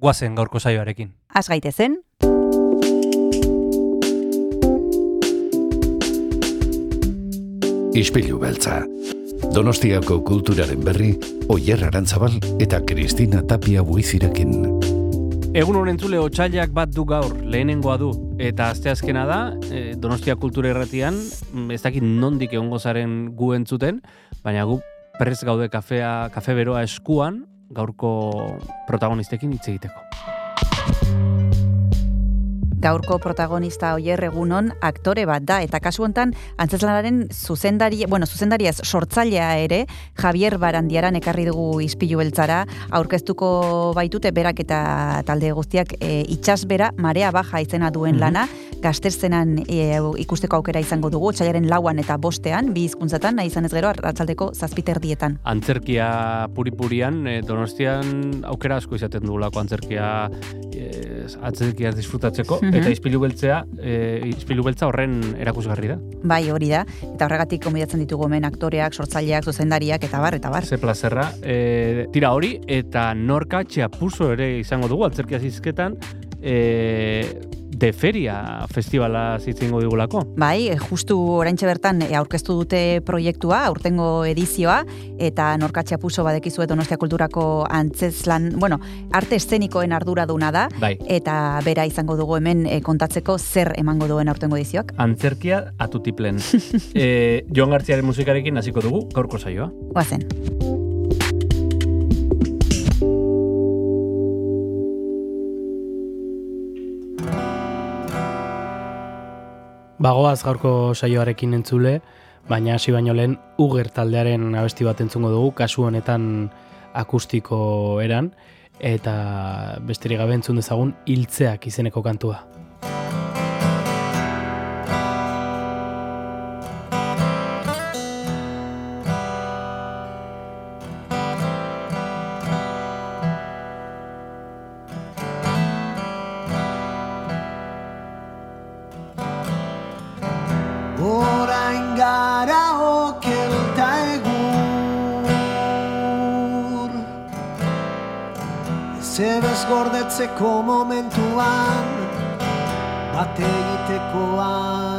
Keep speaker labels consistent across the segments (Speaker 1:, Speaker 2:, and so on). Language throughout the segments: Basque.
Speaker 1: guazen gaurko saioarekin.
Speaker 2: Az gaitezen,
Speaker 3: Ispilu beltza. Donostiako kulturaren berri, Oyer Arantzabal eta Kristina Tapia buizirekin.
Speaker 1: Egun honen zule otxailak bat du gaur, lehenengoa du. Eta asteazkena da, eh, Donostia Kultura Erratian, mm, ez dakit nondik egongo zaren gu entzuten, baina gu perrez gaude kafea, kafe beroa eskuan, gaurko protagonistekin hitz egiteko.
Speaker 2: Gaurko protagonista oier egunon aktore bat da, eta kasu hontan antzeslanaren zuzendari, bueno, zuzendariaz sortzailea ere, Javier Barandiaran ekarri dugu izpilu beltzara, aurkeztuko baitute berak eta talde guztiak e, itxasbera, marea baja izena duen
Speaker 1: Mhm.
Speaker 2: lana, gazterzenan e, ikusteko aukera izango dugu, txailaren lauan eta bostean, bi hizkuntzatan nahi izan ez gero, arratzaldeko zazpiterdietan.
Speaker 1: Antzerkia puri-purian, eh, donostian aukera asko izaten dugulako antzerkia antzerkia disfrutatzeko,
Speaker 2: Mhm.
Speaker 1: eta izpilu beltzea, eh, izpilu beltza horren erakusgarri da.
Speaker 2: Bai, hori da, eta horregatik konbidatzen ditugu hemen aktoreak, sortzaileak, zuzendariak, eta bar, eta bar.
Speaker 1: Ze plazerra, eh, tira hori, eta norka txapuzo ere izango dugu antzerkia zizketan, eh, de feria festivala zitzingo digulako.
Speaker 2: Bai, e, justu oraintxe bertan e, aurkeztu dute proiektua, aurtengo edizioa, eta norkatxea puso badekizue Donostia Kulturako antzeslan, bueno, arte eszenikoen arduraduna da,
Speaker 1: Bai,
Speaker 2: eta bera izango dugu hemen e, kontatzeko zer emango duen aurtengo edizioak.
Speaker 1: antzerkia atutiplen. eh, Joan Gartziaren musikarekin hasiko dugu, gaurko saioa.
Speaker 2: Oazen.
Speaker 4: Bagoaz gaurko saioarekin entzule, baina hasi baino lehen Uger taldearen abesti bat entzungo dugu, kasu honetan akustiko eran, eta besterik gabe entzun dezagun hiltzeak izeneko kantua.
Speaker 5: Zebez gordetzeko momentuan Bat egitekoan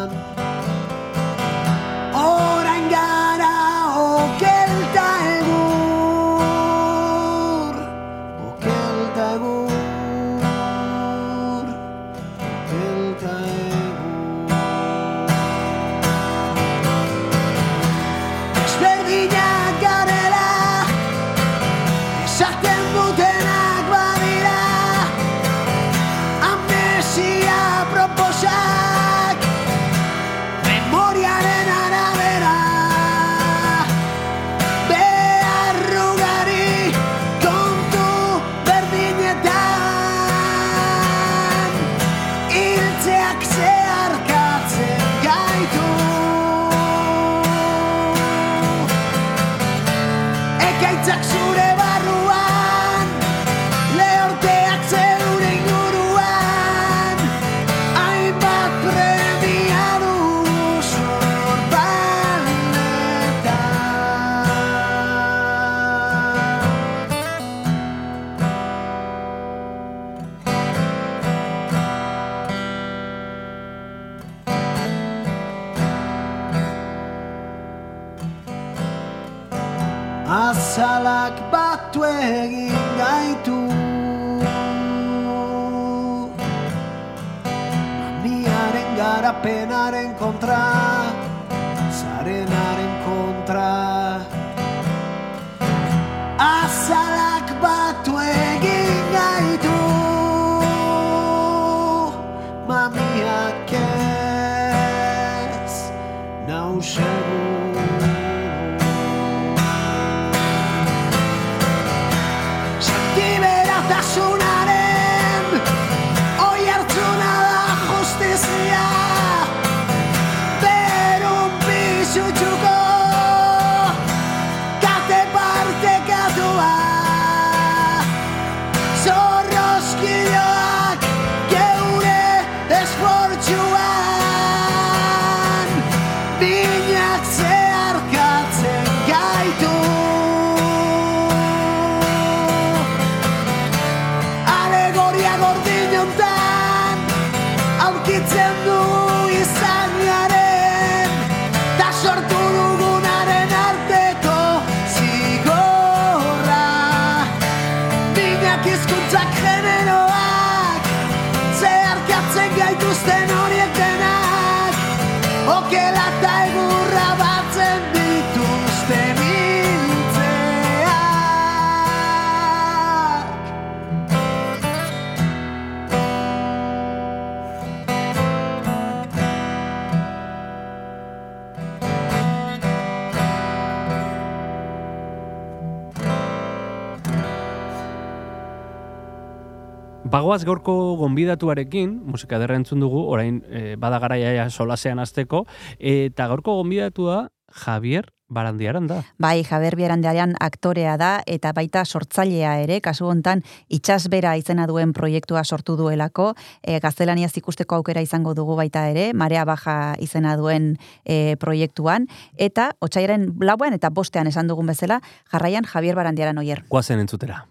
Speaker 1: Bagoaz gaurko gonbidatuarekin, musika derra entzun dugu, orain e, bada garaia ja solasean azteko, eta gaurko gonbidatua Javier Barandiaran da.
Speaker 2: Bai, Javier Bierandearen aktorea da eta baita sortzailea ere, kasu hontan itsasbera izena duen proiektua sortu duelako, e, gaztelaniaz ikusteko aukera izango dugu baita ere, Marea Baja izena duen e, proiektuan, eta otsairaren lauan eta bostean esan dugun bezala, jarraian Javier Barandiaran oier.
Speaker 1: Guazen entzutera.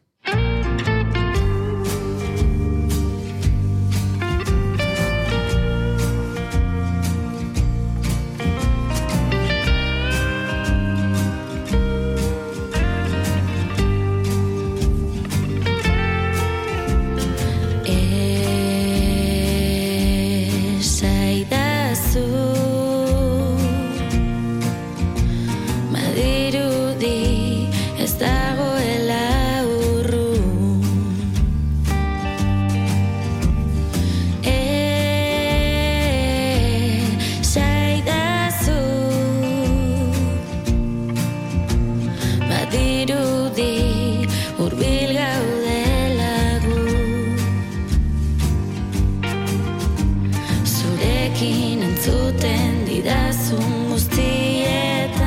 Speaker 6: Entzuten didazun guztietan.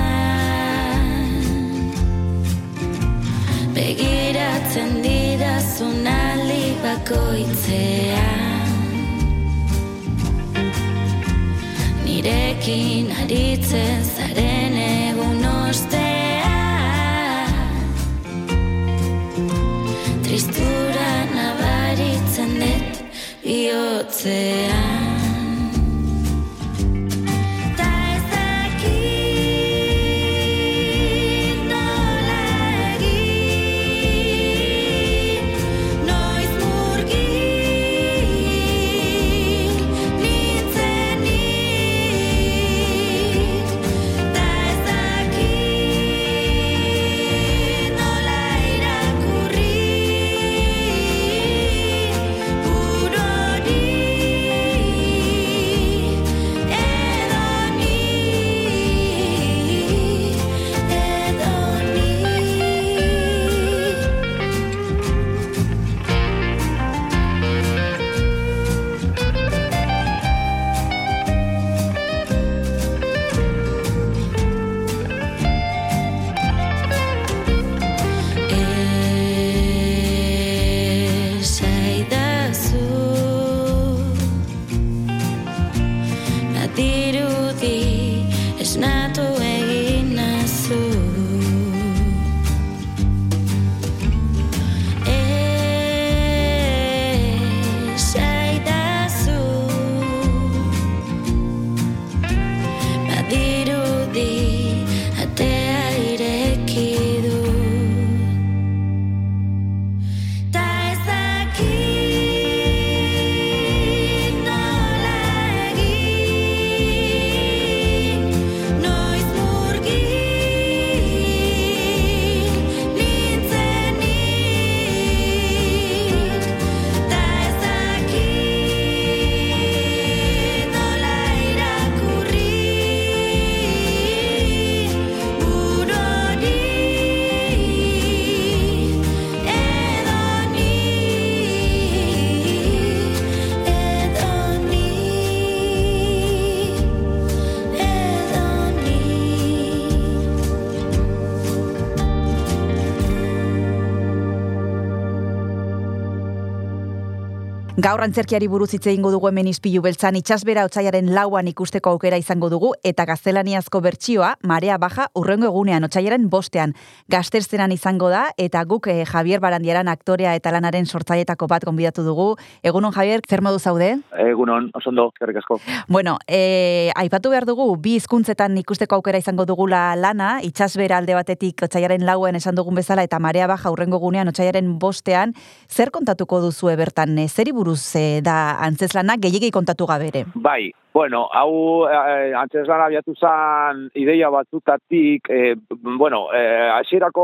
Speaker 6: Begiratzen didazun aldi bakoitzean. Nirekin aritzen zaren egun ostean. Tristura nabaritzen dut bihotzean
Speaker 2: Gaur antzerkiari buruz hitz egingo dugu hemen izpilu beltzan itxasbera otsaiaren lauan ikusteko aukera izango dugu eta gaztelaniazko bertsioa marea baja urrengo egunean otsaiaren bostean gazterzenan izango da eta guk eh, Javier Barandiaran aktorea eta lanaren sortzailetako bat gonbidatu dugu. Egunon Javier, zer modu zaude?
Speaker 7: Egunon, oso ondo, eskerrik asko.
Speaker 2: Bueno, eh, aipatu behar dugu, bi hizkuntzetan ikusteko aukera izango dugula lana, itxasbera alde batetik otsaiaren lauen esan dugun bezala eta marea baja urrengo egunean otsaiaren bostean, zer kontatuko duzue bertan, eh, zeri buruz eh, da antzeslanak gehiagei kontatu gabe ere?
Speaker 7: Bai, bueno, hau eh, antzeslan abiatu zan ideia batzutatik, eh, bueno, hasierako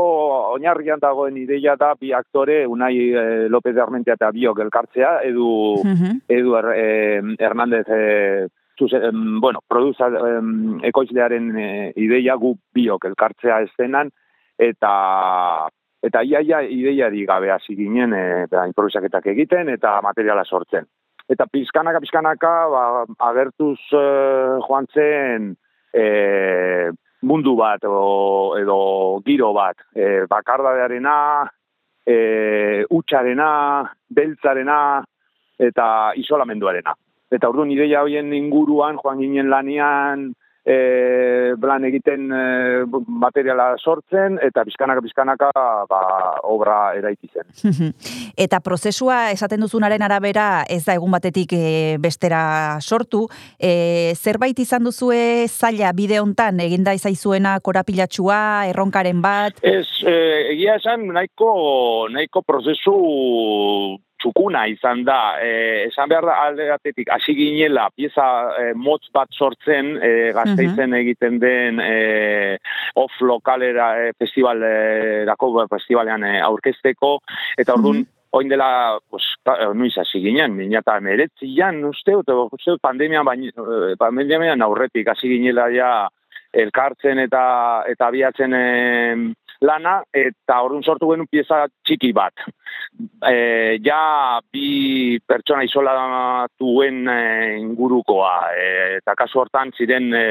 Speaker 7: oinarrian dagoen ideia da bi aktore, Unai eh, López de Armentia eta biok elkartzea, edu,
Speaker 2: Mhm.
Speaker 7: edu er, eh, Hernández zuze, em, bueno, produza ekoizlearen eh, ideia gu biok elkartzea eszenan, eta eta iaia ideiari gabe hasi ginen e, improvisaketak egiten eta materiala sortzen. Eta pizkanaka, pizkanaka, ba, agertuz eh, joan zen e, mundu bat o, edo giro bat. E, bakardadearena, e, utxarena, beltzarena eta isolamenduarena. Eta orduan ideia hoien inguruan joan ginen lanian e, plan egiten e, materiala sortzen eta bizkanaka bizkanaka ba, obra eraiki zen.
Speaker 2: Eta prozesua esaten duzunaren arabera ez da egun batetik e, bestera sortu. E, zerbait izan duzue zaila bide hontan eginda izaizuena korapilatxua, erronkaren bat?
Speaker 7: Ez, e, egia esan nahiko, nahiko prozesu txukuna izan da. E, esan behar da alde batetik, hasi ginela pieza e, motz bat sortzen, e, gazteizen egiten den e, off lokalera e, festivalerako festivalean e, aurkezteko, eta orduan, Oin dela, pues, eh, nuiz hasi ginen, mina eta meretzian, uste, uste, uste pandemian, bain, eh, pandemian aurretik hasi ginela ja elkartzen eta eta abiatzen lana, eta orduan sortu genuen pieza txiki bat. E, ja bi pertsona isolatuen e, ingurukoa, e, eta kasu hortan ziren e,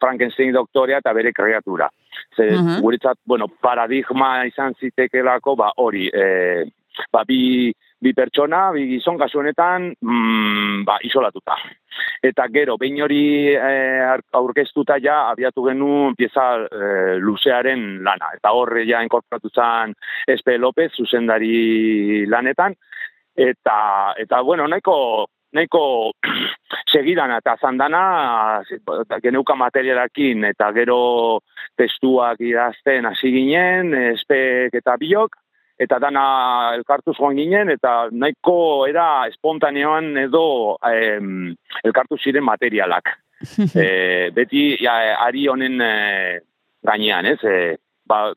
Speaker 7: Frankenstein doktorea eta bere kreatura. Ze,
Speaker 2: Mhm.
Speaker 7: guretzat, bueno, paradigma izan zitekelako, ba, hori, e, ba, bi, bi pertsona, bi gizon kasu honetan, mm, ba, isolatuta. Eta gero, behin hori e, aurkeztuta ja, abiatu genuen pieza e, luzearen lana. Eta horre ja inkorporatu zen Espe López, zuzendari lanetan. Eta, eta bueno, nahiko, nahiko segidan eta zandana geneuka materialakin eta gero testuak idazten hasi ginen, espek eta biok, eta dana elkartuz joan ginen, eta nahiko era espontaneoan edo em, elkartu ziren materialak. e, beti ja, ari honen e, gainean, ez? E, ba,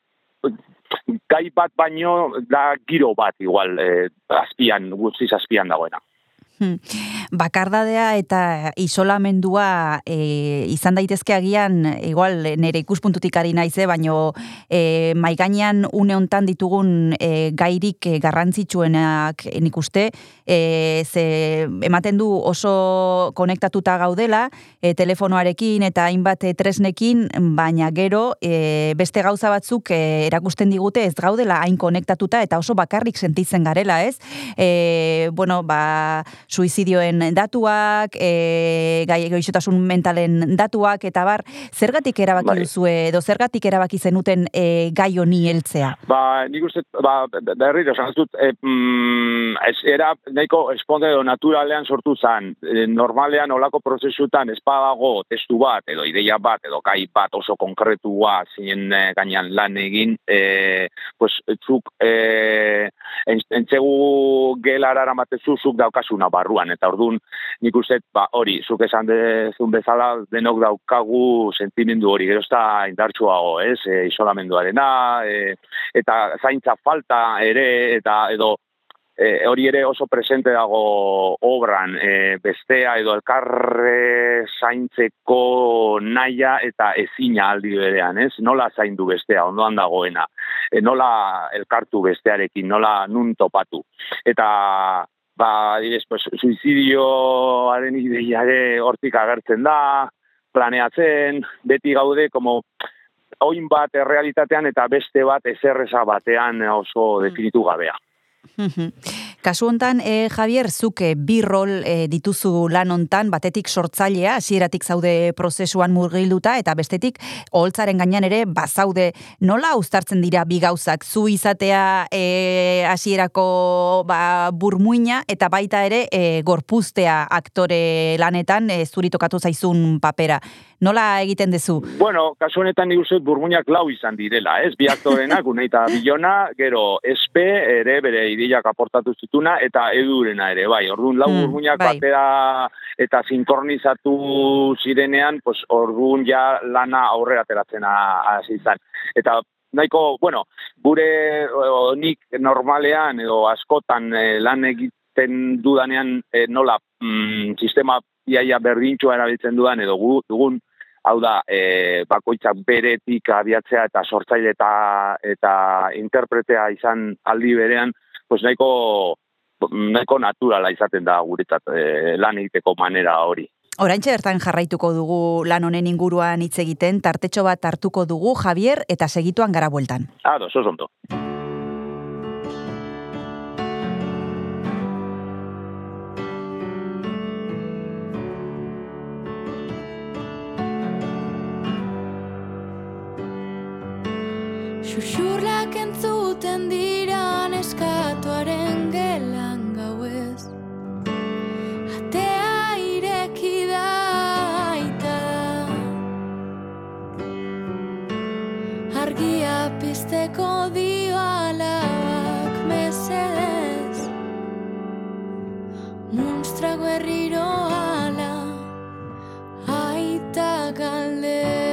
Speaker 7: gai bat baino da giro bat igual e, azpian, guztiz azpian dagoena.
Speaker 2: Bakardadea eta isolamendua e, izan daitezke agian, igual nere ikuspuntutik ari naize, baino e, maigainean une hontan ditugun e, gairik e, garrantzitsuenak nik uste, e, ze ematen du oso konektatuta gaudela, e, telefonoarekin eta hainbat e, tresnekin, baina gero e, beste gauza batzuk e, erakusten digute ez gaudela hain konektatuta eta oso bakarrik sentitzen garela, ez? E, bueno, ba, suizidioen datuak, e, gai goixotasun mentalen datuak, eta bar, zergatik erabaki
Speaker 7: Bai.
Speaker 2: duzue, edo zergatik erabaki zenuten e, gai honi heltzea?
Speaker 7: Ba, nik uste, ba, berriro, esan dut, e, mm, ez, era nahiko esponde edo naturalean sortu zan. E, normalean olako prozesutan espadago testu bat, edo ideia bat, edo gai bat oso konkretua zinen e, gainean lan egin, e, pues, zuk e, en- entzegu gelara eramatezu zuk daukasuna barruan, eta orduan nik uste, ba, hori, zuk esan dezun bezala, denok daukagu sentimendu hori, gero ez da indartsuago, ez, e, isolamenduarena, e, eta zaintza falta ere, eta edo e, hori ere oso presente dago obran, e, bestea edo elkarre zaintzeko naia eta ezina aldi berean, ez? Nola zaindu bestea, ondoan dagoena, e, nola elkartu bestearekin, nola nun topatu. Eta ba, adibidez, pues, suizidioaren ideia ere hortik agertzen da, planeatzen, beti gaude, como oin bat errealitatean eta beste bat ezerreza batean oso definitu gabea.
Speaker 2: Kasu hontan, e, Javier, zuke bi rol e, dituzu lan hontan, batetik sortzailea, hasieratik zaude prozesuan murgilduta, eta bestetik, oholtzaren gainean ere, bazaude, nola uztartzen dira bi gauzak, zu izatea e, hasierako ba, burmuina, eta baita ere, e, gorpuztea aktore lanetan, e, zuri tokatu zaizun papera. Nola egiten dezu?
Speaker 7: Bueno, kasu honetan nik uste dut burmuinak lau izan direla, ez? Bi aktorenak, unai eta bilona, gero espe ere bere ideiak aportatu zituna, eta edurena ere, bai. Orduan, lau
Speaker 2: Mm,
Speaker 7: burmuinak
Speaker 2: bai.
Speaker 7: batera eta sinkronizatu zirenean, pues orduan ja lana aurrera ateratzen ha- hasi izan. Eta nahiko, bueno, gure o, nik normalean edo askotan eh, lan egiten dudanean eh, nola mm, sistema iaia berdintxoa erabiltzen dudan edo gu, dugun hau da, e, bakoitzak beretik abiatzea eta sortzaile eta, eta interpretea izan aldi berean, pues nahiko, nahiko naturala izaten da guretzat e, lan egiteko manera hori.
Speaker 2: Oraintxe bertan jarraituko dugu lan honen inguruan hitz egiten, tartetxo bat hartuko dugu Javier eta segituan gara bueltan.
Speaker 7: Ados, oso ondo.
Speaker 8: Xuxurlak entzuten dira neskatuaren gelan gauez Atea ireki da aita Argia pizteko dio alabak mesedez. Munstrago herriro ala aita galdez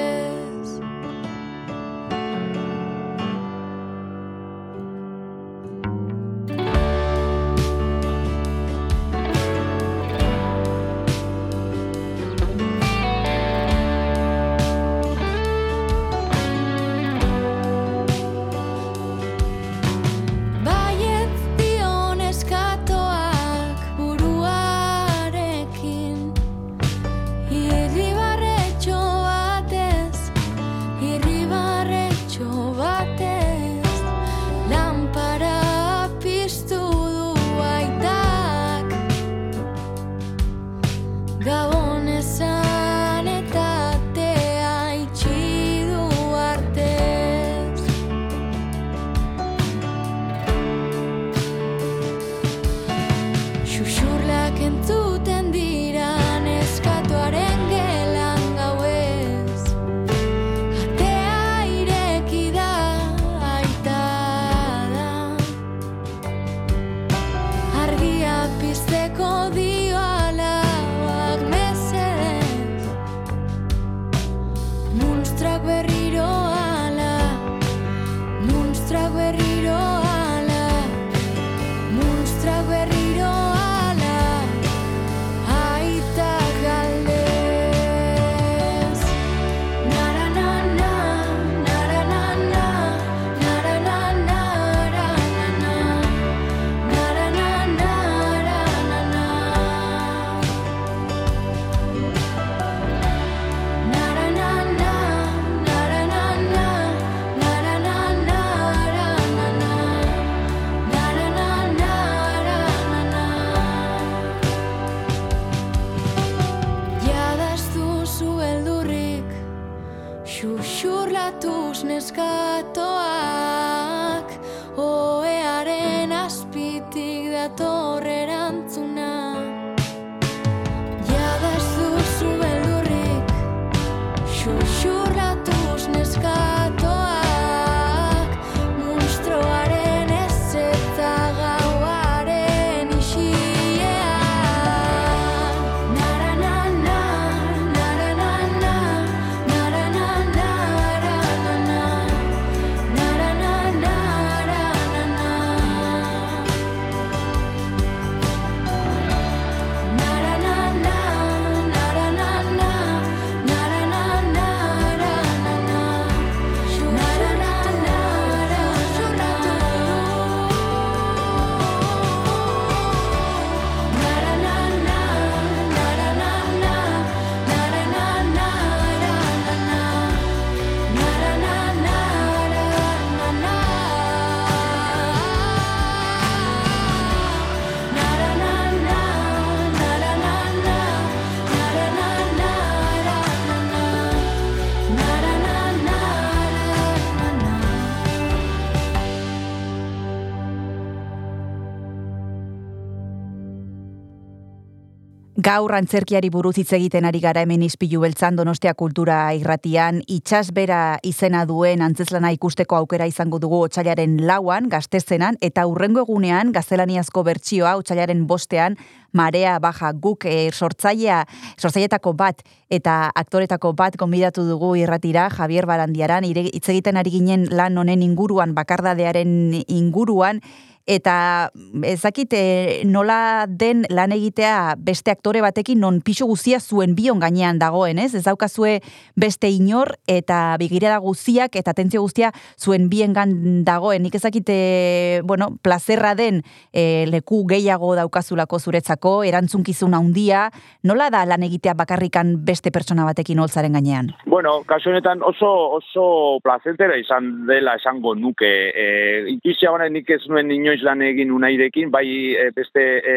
Speaker 2: Gaur antzerkiari buruz hitz egiten ari gara hemen izpilu beltzan Donostia Kultura irratian, itxasbera izena duen antzeslana ikusteko aukera izango dugu otxailaren lauan, gaztezenan, eta urrengo egunean, gaztelaniazko bertsioa otxailaren bostean, marea baja guk e, sortzailea, sortzailetako bat eta aktoretako bat gonbidatu dugu irratira, Javier Barandiaran, hitz egiten ari ginen lan honen inguruan, bakardadearen inguruan, eta ezakit e, nola den lan egitea beste aktore batekin non pixo guzia zuen bion gainean dagoen, ez? Ez daukazue beste inor eta begirada guztiak eta atentzio guztia zuen biengan dagoen. Nik ezakite, bueno, plazerra den e, leku gehiago daukazulako zuretzako, erantzunkizun handia, nola da lan egitea bakarrikan beste pertsona batekin holtzaren gainean?
Speaker 7: Bueno, kasu honetan oso oso plazentera izan dela esango nuke. E, Intuizia nik ez nuen inoiz lan egin unairekin, bai e, beste e,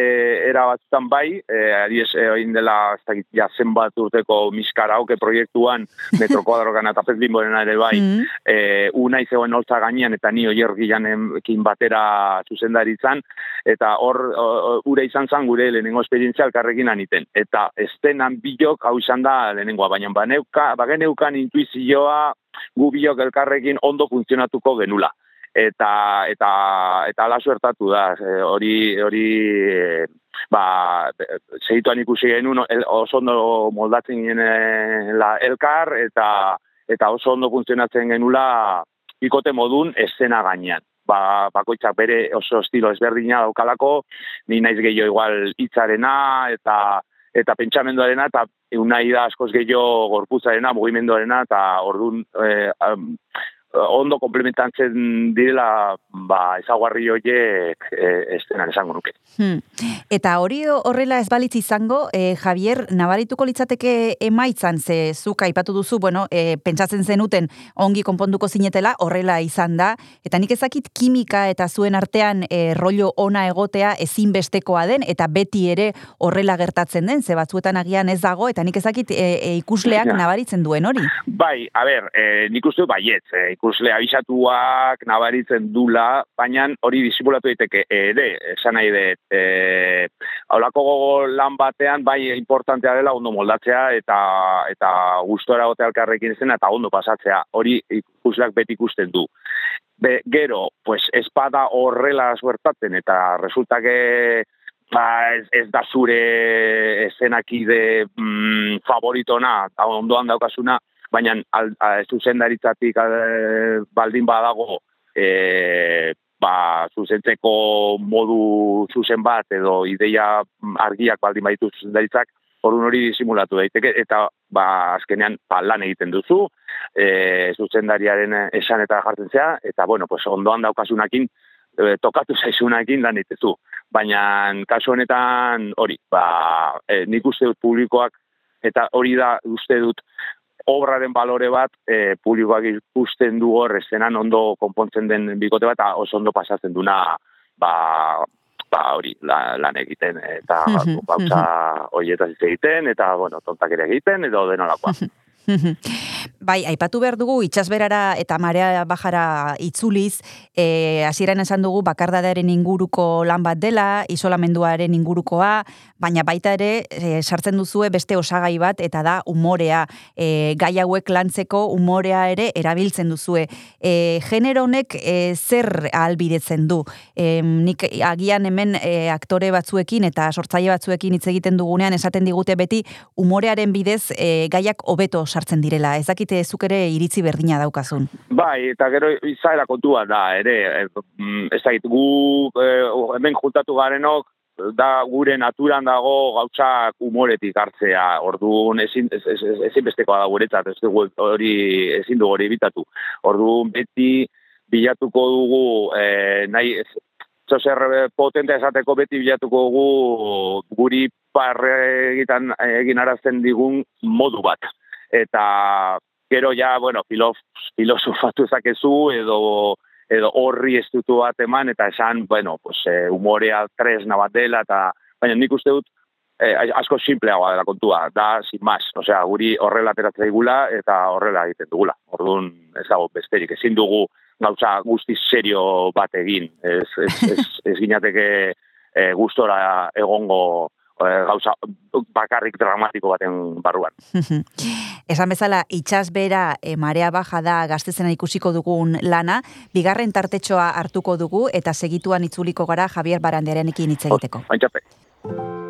Speaker 7: era batzutan bai, e, adiez, e, oin dela ez dakit, ja zenbat urteko miskarauke proiektuan metro kuadrogan eta pez limborena ere bai,
Speaker 2: Mm.
Speaker 7: e, unai zegoen holtza gainean eta ni oier gilanekin batera zuzendaritzan, eta hor ure izan zen gure lehenengo esperientzia elkarrekin aniten. Eta estenan bilok hau izan da lehenengoa, baina baneuka, bageneukan intuizioa gu bilok elkarrekin ondo funtzionatuko genula. Eta eta eta ala suertatu da, e, hori hori e, ba segituan ikusi genuen oso ondo moldatzen ginela elkar eta eta oso ondo funtzionatzen genula ikote modun eszena gainean. Ba, bakoitzak bere oso estilo ezberdina daukalako, ni naiz gehiago igual hitzarena eta eta pentsamenduarena eta unai da askoz gehiago gorputzarena, mugimenduarena eta ordun eh, am, ondo komplementatzen direla ba, ezaguarri horiek eh, estenan esango nuke.
Speaker 2: Hmm. Eta hori horrela ez balitz izango, eh, Javier, nabarituko litzateke emaitzan, ze zuk aipatu duzu, bueno, eh, pentsatzen zenuten ongi konponduko zinetela, horrela izan da, eta nik ezakit kimika eta zuen artean eh, rollo ona egotea ezinbestekoa den, eta beti ere horrela gertatzen den, ze batzuetan agian ez dago, eta nik ezakit eh, eh, ikusleak nabaritzen duen hori.
Speaker 7: Bai, a ber, eh, nik uste baietz, eh, ikusle abisatuak nabaritzen dula, baina hori disimulatu daiteke ere, esan nahi dut, eh, haulako gogo lan batean bai importantea dela ondo moldatzea eta eta gustora gote elkarrekin izena eta ondo pasatzea, hori ikusleak beti ikusten du. Be, gero, pues, espada horrela suertatzen eta resulta que ba, ez, ez da zure eszenakide mm, favoritona, eta ondoan daukasuna, baina al, zuzendaritzatik baldin badago e, ba, zuzentzeko modu zuzen bat edo ideia argiak baldin baditu zuzendaritzak, orduan hori disimulatu daiteke, eta ba, azkenean ba, lan egiten duzu, e, zuzendariaren esan eta jartzen zea, eta bueno, pues, ondoan daukasunakin, e, tokatu zaizunakin lan egitezu. Baina kasu honetan hori, ba, e, nik uste dut publikoak, eta hori da uste dut obraren balore bat e, publikoak ikusten du hor eszenan ondo konpontzen den bikote bat, oso ondo pasatzen duna ba, ba hori la, lan egiten eta
Speaker 2: Mhm,
Speaker 7: gauza horietaz hitz egiten eta bueno, tontak ere egiten edo denolakoa.
Speaker 2: Bai, aipatu behar dugu itxasberara eta marea bajara itzuliz, e, hasieran esan dugu bakardadearen inguruko lan bat dela, isolamenduaren ingurukoa, baina baita ere e, sartzen duzue beste osagai bat eta da umorea. E, gai hauek lantzeko umorea ere erabiltzen duzue. E, genero honek e, zer ahalbidetzen du? E, nik agian hemen e, aktore batzuekin eta sortzaile batzuekin hitz egiten dugunean esaten digute beti umorearen bidez e, gaiak hobeto sartzen direla. Ez dakite zuk ere iritzi berdina daukazun.
Speaker 7: Bai, eta gero izaera kontua da, ere, e, mm, ez dakit, gu e, hemen juntatu garenok, da gure naturan dago gauzak umoretik hartzea, orduan ezin, ez, ez, ez, ezinbestekoa da guretzat, ez dugu hori, ezin dugu hori bitatu. Orduan beti bilatuko dugu, e, nahi, ez, zozer potente esateko beti bilatuko dugu guri parre egiten egin arazten digun modu bat. Eta gero ja, bueno, filof, filosofatu zakezu edo edo horri estutu bat eman eta esan, bueno, pues, eh, humorea tresna bat dela eta baina nik uste dut eh, asko simpleagoa dela kontua, da sin más, osea, guri horrela ateratzen digula eta horrela egiten dugula. Orduan ez dago besterik, ezin dugu gauza guztiz serio bat egin, ez, ez, ez, ez ginateke eh, gustora egongo Eh, gauza bakarrik dramatiko baten barruan.
Speaker 2: Esan bezala, itxas bera e, marea baja da gaztezena ikusiko dugun lana, bigarren tartetxoa hartuko dugu eta segituan itzuliko gara Javier Baranderenekin hitz egiteko.
Speaker 8: Oh,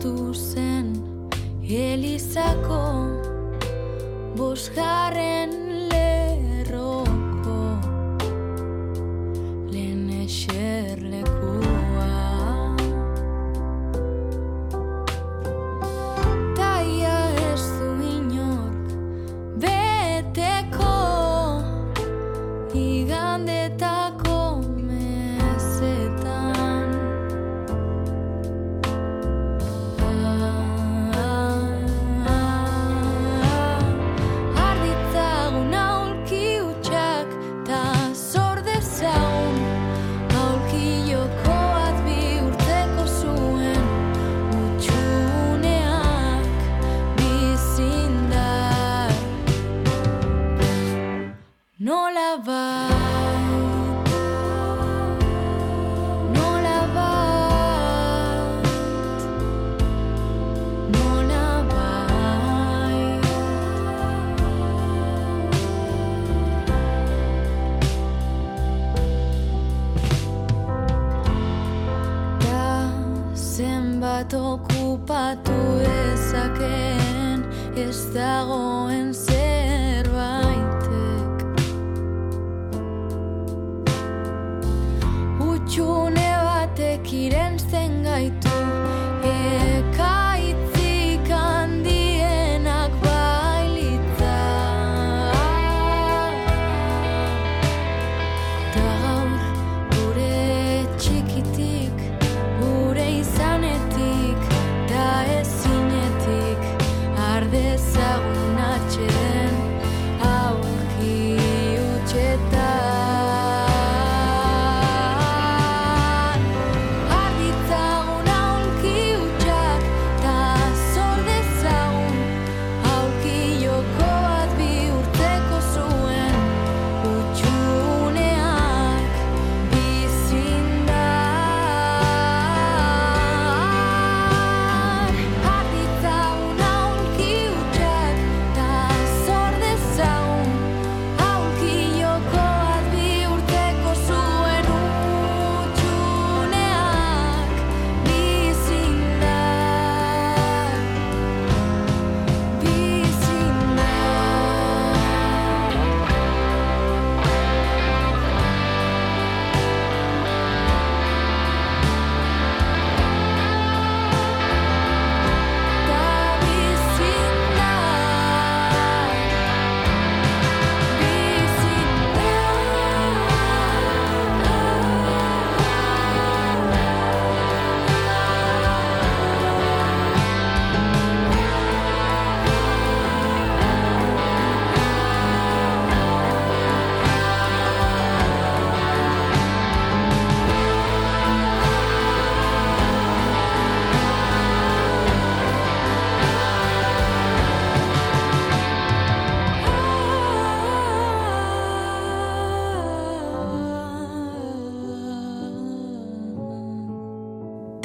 Speaker 8: sortu zen Elizako bosgarren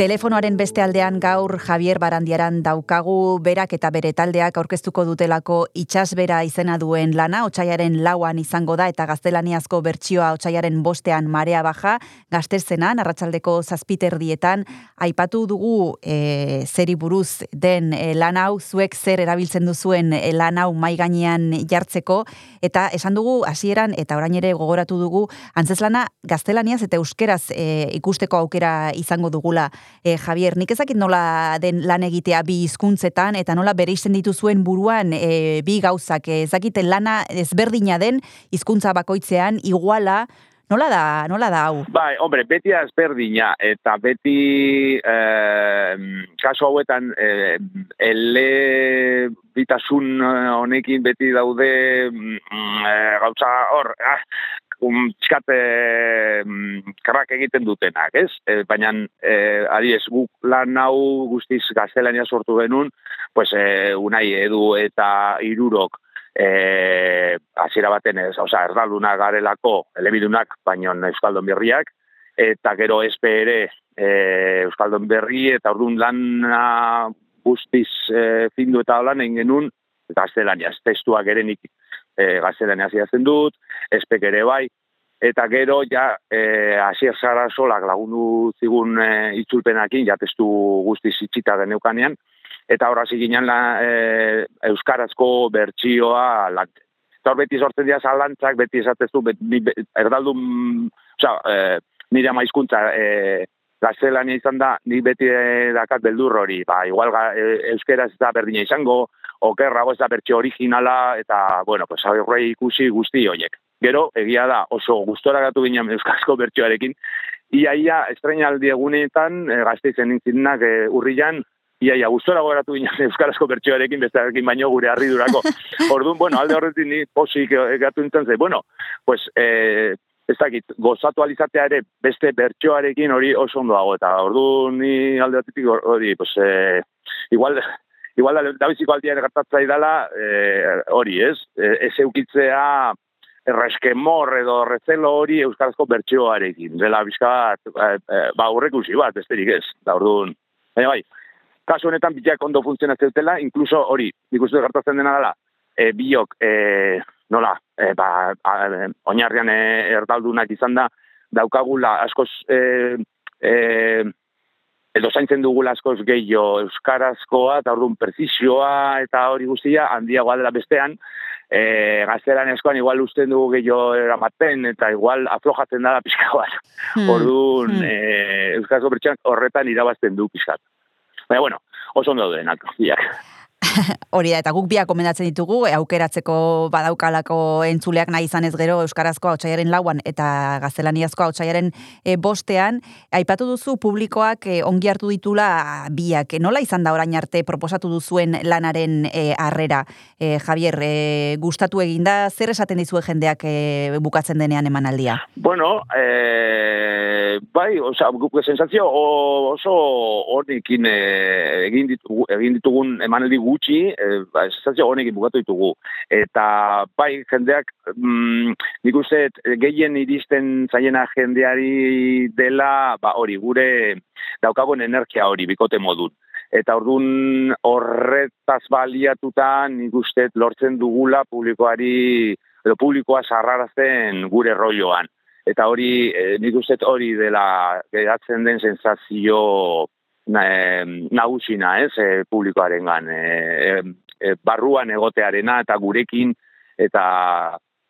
Speaker 2: Telefonoaren beste aldean gaur Javier Barandiaran daukagu berak eta bere taldeak aurkeztuko dutelako itxasbera izena duen lana, otxaiaren lauan izango da eta gaztelaniazko bertsioa otxaiaren bostean marea baja, gaztezenan, arratsaldeko zazpiterdietan, aipatu dugu e, zeri buruz den e, lan hau, zuek zer erabiltzen duzuen e, lan hau mai gainean jartzeko, eta esan dugu hasieran eta orain ere gogoratu dugu, antzeslana gaztelaniaz eta euskeraz e, ikusteko aukera izango dugula e, Javier, nik ezakit nola den lan egitea bi hizkuntzetan eta nola bere izten dituzuen buruan e, bi gauzak, e, ezakite lana ezberdina den hizkuntza bakoitzean iguala, nola da, nola da hau?
Speaker 7: Bai, hombre, beti ezberdina, eta beti eh, kasu hauetan eh, ele bitasun eh, honekin beti daude mm, eh, gauza hor, ah, um, txkat eh, mm, karrak egiten dutenak, ez? E, Baina, eh, ari ez, guk lan hau guztiz gaztelania sortu genuen, pues, eh, unai edu eta irurok eh, hasiera baten ez, osea, erdalduna garelako, elebidunak, baino Euskaldun berriak, eta gero espe ere eh, Euskaldun berri, eta orduan lana guztiz eh, findu eta lan egin genuen, gaztelaniaz, testuak ere nik eh, gaztelaniaz idazten dut, espek ere bai, eta gero ja eh, asier zara solak lagundu zigun eh, itzulpenakin, ja testu guztiz itxita geneukanean, eta horra ginen la, e, euskarazko bertsioa lantzen. Eta hor beti sortzen dira zalantzak, beti esatezu, bet, ni, be- erdaldun, oza, e, nire ama hizkuntza e, gaztelania izan da, ni beti e, dakat beldur hori, ba, igual e, euskeraz ez da berdina izango, okerrago ez da bertsio originala, eta, bueno, pues, horre ikusi guzti horiek. Gero, egia da, oso gustora gatu ginen euskarazko bertsioarekin, Iaia, estrenaldi egunetan, e, gazteizen nintzinak e, urrilan, iaia, gustora goratu ginen euskarazko bertsioarekin, bestearekin baino gure harridurako. Orduan, bueno, alde horretik ni posik gatu nintzen ze, bueno, pues, e, ez dakit, gozatu alizatea ere beste bertsioarekin hori oso ondo dago, eta orduan ni alde horretik hori, pues, e, igual, igual da, da biziko aldian gertatzai dela, e, hori, ez? E, ez eukitzea erreskemor edo rezelo hori euskarazko bertsioarekin. Dela bizkat, e, e, ba, urrekusi bat, besterik ez, da orduan. Baina bai, kasu honetan bitak ondo funtzionatzen dutela, inkluso hori, nik uste gertatzen dena dela, e, biok, e, nola, e, ba, a, oinarrian e, erdaldunak izan da, daukagula askoz, e, e, edo zaintzen dugula askoz gehiago euskarazkoa, eta orduan prezizioa eta hori guztia handiagoa dela bestean, e, gaztelan eskoan igual usten dugu gehiago eramaten, eta igual aflojatzen dela pixka bat.
Speaker 2: Hmm,
Speaker 7: Orduan,
Speaker 2: hmm.
Speaker 7: eh, euskarazko horretan irabazten du pixkat. Baina, bueno, oso ondo denak, biak.
Speaker 2: Hori da, eta guk biak komendatzen ditugu, e, aukeratzeko badaukalako entzuleak nahi izan ez gero Euskarazkoa otxaiaren lauan eta gaztelaniazkoa otxaiaren e, bostean. Aipatu duzu publikoak e, ongi hartu ditula biak. Nola izan da orain arte proposatu duzuen lanaren e, harrera? E, Javier, e, gustatu eginda, zer esaten dizue jendeak e, bukatzen denean emanaldia?
Speaker 7: Bueno, eh, bai, oza, guk sensazio oso honekin eh, egin, ditugu, egin ditugun emanaldi gutxi, eh, ba, sensazio honekin bukatu ditugu. Eta bai, jendeak, mm, nik uste gehien iristen zaiena jendeari dela, ba, hori, gure daukagun energia hori, bikote modun. Eta orduan horretaz baliatuta nik uste lortzen dugula publikoari, edo publikoa sarrarazten gure rolloan eta hori eh, nik uste hori dela geratzen den sensazio na, nagusina, ez, eh, publikoarengan eh, eh, barruan egotearena eta gurekin eta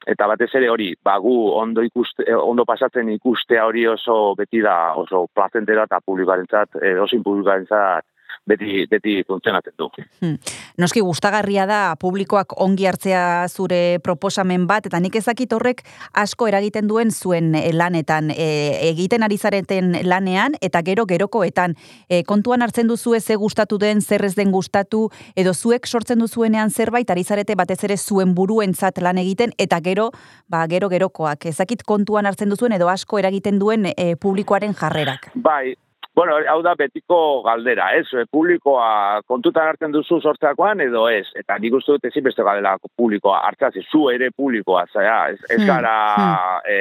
Speaker 7: eta batez ere hori, ba gu ondo ikuste, eh, ondo pasatzen ikustea hori oso beti da, oso plazentera eta publikoarentzat, eh, osin publikoarentzat beti, beti funtzionatzen du.
Speaker 2: Hmm. Noski gustagarria da publikoak ongi hartzea zure proposamen bat eta nik ezakit horrek asko eragiten duen zuen eh, lanetan e, egiten ari zareten lanean eta gero gerokoetan e, kontuan hartzen duzu ze gustatu den zer ez den gustatu edo zuek sortzen duzuenean zerbait ari zarete batez ere zuen buruentzat lan egiten eta gero ba gero gerokoak ezakit kontuan hartzen duzuen edo asko eragiten duen e, publikoaren jarrerak.
Speaker 7: Bai, Bueno, hau da betiko galdera, ez? E, publikoa kontutan hartzen duzu sortzeakoan edo ez? Eta nik uste dut ezin beste galdera publikoa hartzaz, zu ere publikoa, zera, ez, ez
Speaker 2: Hmm,
Speaker 7: gara e,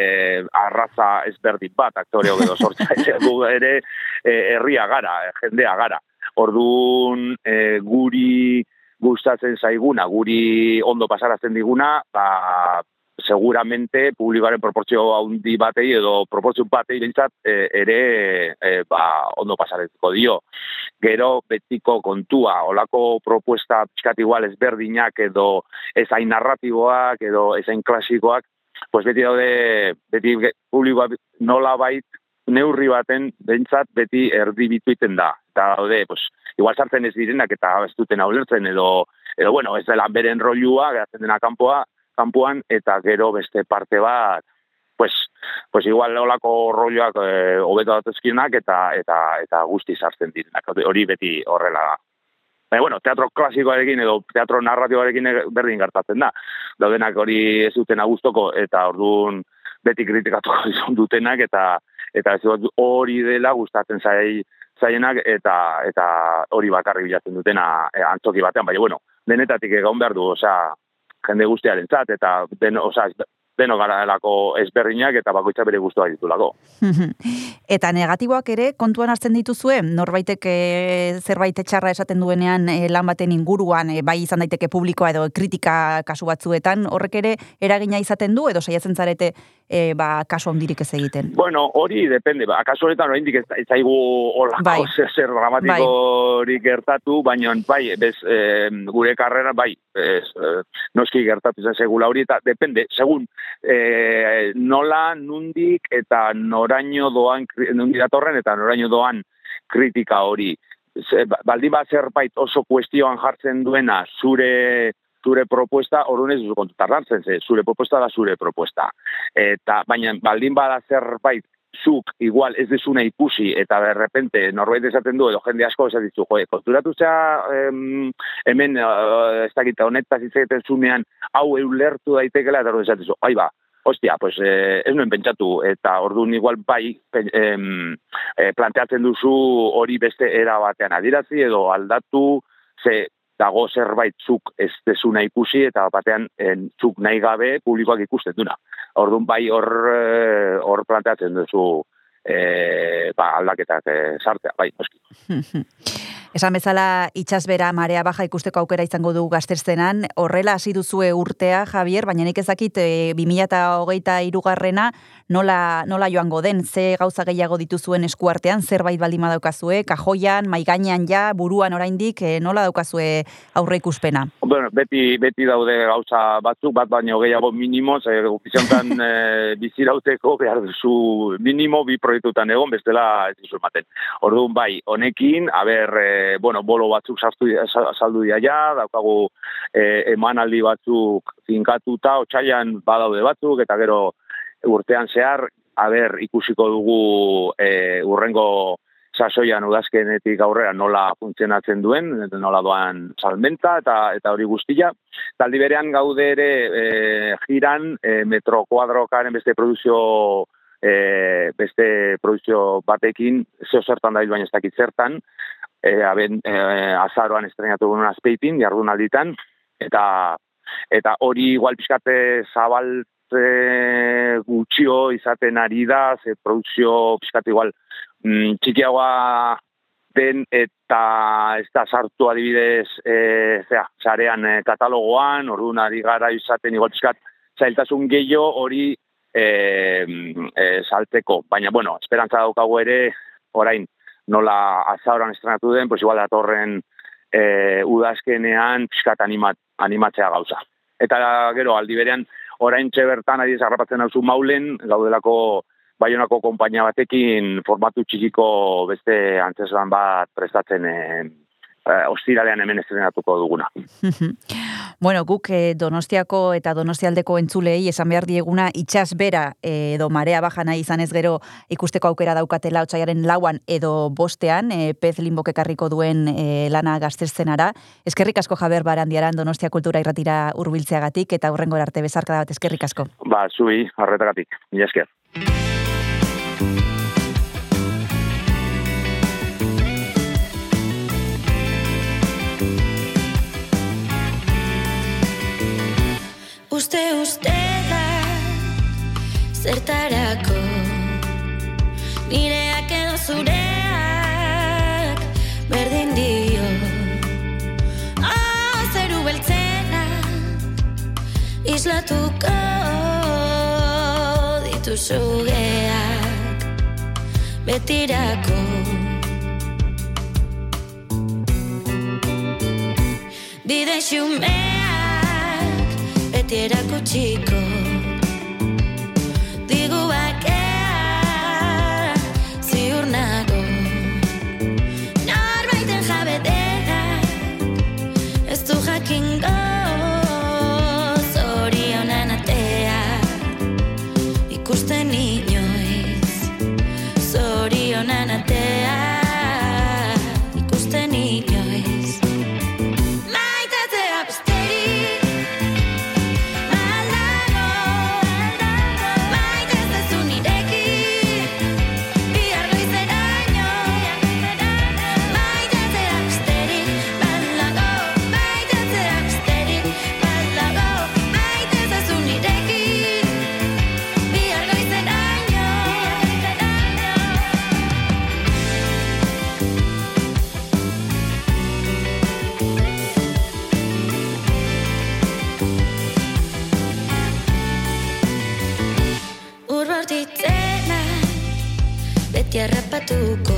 Speaker 7: arraza ezberdin bat aktoreo edo sortza, gu ere e, herria gara, e, jendea gara. Orduan, e, guri gustatzen zaiguna, guri ondo pasarazten diguna, ba, seguramente publikoaren proportzio handi batei edo proportzio batei behintzat e, ere e, ba, ondo pasaretuko dio. Gero betiko kontua, olako propuesta pixkat igual ezberdinak edo ezain narratiboak edo ezain klasikoak, pues beti daude, beti publikoa nola bait neurri baten behintzat beti erdibitu iten da. Eta daude, pues, igual sartzen ez direnak eta ez duten ulertzen edo, edo bueno, ez dela beren rolua, geratzen dena kanpoa, kanpoan eta gero beste parte bat pues, pues igual olako rolloak eh, hobeto datuzkienak eta eta eta guzti sartzen direnak. Hori beti horrela da. Baina, bueno, teatro klasikoarekin edo teatro narratiboarekin e- berdin gertatzen da. Daudenak hori ez duten agustoko eta orduan beti kritikatuko izan dutenak eta eta ez hori dela gustatzen zai zaienak eta eta hori bakarri bilatzen dutena e, antzoki batean, baina bueno, denetatik egon behar du, osea, jende guztiarentzat eta den, osea, deno gara delako ezberdinak eta bakoitza bere guztua ditulako.
Speaker 2: Eta negatiboak ere kontuan hartzen dituzue, norbaitek e, zerbait txarra esaten duenean e, lan baten inguruan, e, bai izan daiteke publikoa edo kritika kasu batzuetan, horrek ere eragina izaten du edo saiatzen zarete e, ba, kasu handirik ez egiten.
Speaker 7: Bueno, hori depende, ba, kasu honetan oraindik ez, ez zaigu olako
Speaker 2: Bai.
Speaker 7: zer, zer dramatikorik gertatu, baina bai, bez, eh, gure karrera bai, ez, eh, noski gertatu zen segula hori, eta depende, segun eh, nola, nundik eta noraino doan, nundik datorren eta noraino doan kritika hori. Ze, ba- baldin bat zerbait oso kuestioan jartzen duena zure zure propuesta, orduan ez duzu kontutar ze, zure propuesta da zure propuesta. Eta, baina, baldin bada zerbait zuk igual ez dezuna ikusi eta de repente norbait esaten du edo jende asko esaten dizu, jo, konturatu zea em, hemen uh, ez dakita honetaz hitz zunean hau eulertu daitekela eta orduan esaten zu, ai ba, Ostia, pues eh, ez nuen pentsatu, eta orduan igual bai pen, em, eh, planteatzen duzu hori beste era batean adirazi edo aldatu, ze dago zerbait zuk ez dezuna ikusi eta batean en, zuk nahi gabe publikoak ikusten duna. Orduan bai hor eh, hor planteatzen duzu eh, ba, aldaketak eh, sartzea, bai, noski.
Speaker 2: Esan bezala itxasbera marea baja ikusteko aukera izango du gazterzenan, horrela hasi duzue urtea, Javier, baina nik ezakit e, 2008 irugarrena nola, nola joango den, ze gauza gehiago dituzuen eskuartean, zerbait baldin badaukazue, kajoian, maigainean ja, buruan oraindik, e, nola daukazue aurre ikuspena.
Speaker 7: Bueno, beti, beti daude gauza batzuk, bat baino gehiago minimo, ze ofiziontan e, bizirauteko behar duzu minimo bi proiektutan egon, bestela ez dizu ematen. Orduan bai, honekin, haber, e, bueno, bolo batzuk sartu, sa- saldu dira ja, daukagu e, emanaldi batzuk finkatuta, otxailan badaude batzuk, eta gero urtean zehar, haber, ikusiko dugu e, urrengo sasoian udazkenetik aurrera nola funtzionatzen duen, nola doan salmenta eta eta hori guztia. Taldi berean gaude ere e, jiran e, metro kuadrokaren beste produzio e, beste produzio batekin zeo zertan dabil baina ez dakit zertan, e, aben, e, azaroan estrenatu guen azpeitin, jardunalditan, eta eta hori igual pixkate zabaltze gutxio izaten ari da, ze produzio pixkate igual mm, txikiagoa den eta ez da sartu adibidez e, zera, sarean e, katalogoan, orduan ari gara izaten igual pixkat zailtasun gehiago hori e, e, salteko. Baina, bueno, esperantza daukagu ere, orain, nola azauran estrenatu den, pues igual datorren e, udazkenean pixkat animat, animatzea gauza. Eta gero, aldi berean, orain bertan ari zarrapatzen hauzu maulen, gaudelako Baionako konpainia batekin formatu txikiko beste antzeslan bat prestatzen e, ostiralean hemen estrenatuko duguna.
Speaker 2: bueno, guk eh, Donostiako eta Donostialdeko entzulei esan behar dieguna itxas bera eh, edo marea baja nahi izan ez gero ikusteko aukera daukatela otxaiaren lauan edo bostean, eh, pez linbok ekarriko duen eh, lana gazterzenara. Eskerrik asko Jaber Barandiaran Donostia Kultura irratira hurbiltzeagatik eta hurrengo arte bezarka bat eskerrik asko.
Speaker 7: Ba, zui, harretagatik. Mila esker.
Speaker 6: Zertarako. Nireak edo zureak Berdin dio. Oh, zeru beltzena Islatuko Dituzu geak Betirako. Bide xumeak Beti erakutsiko Digu Beti harrapatuko Du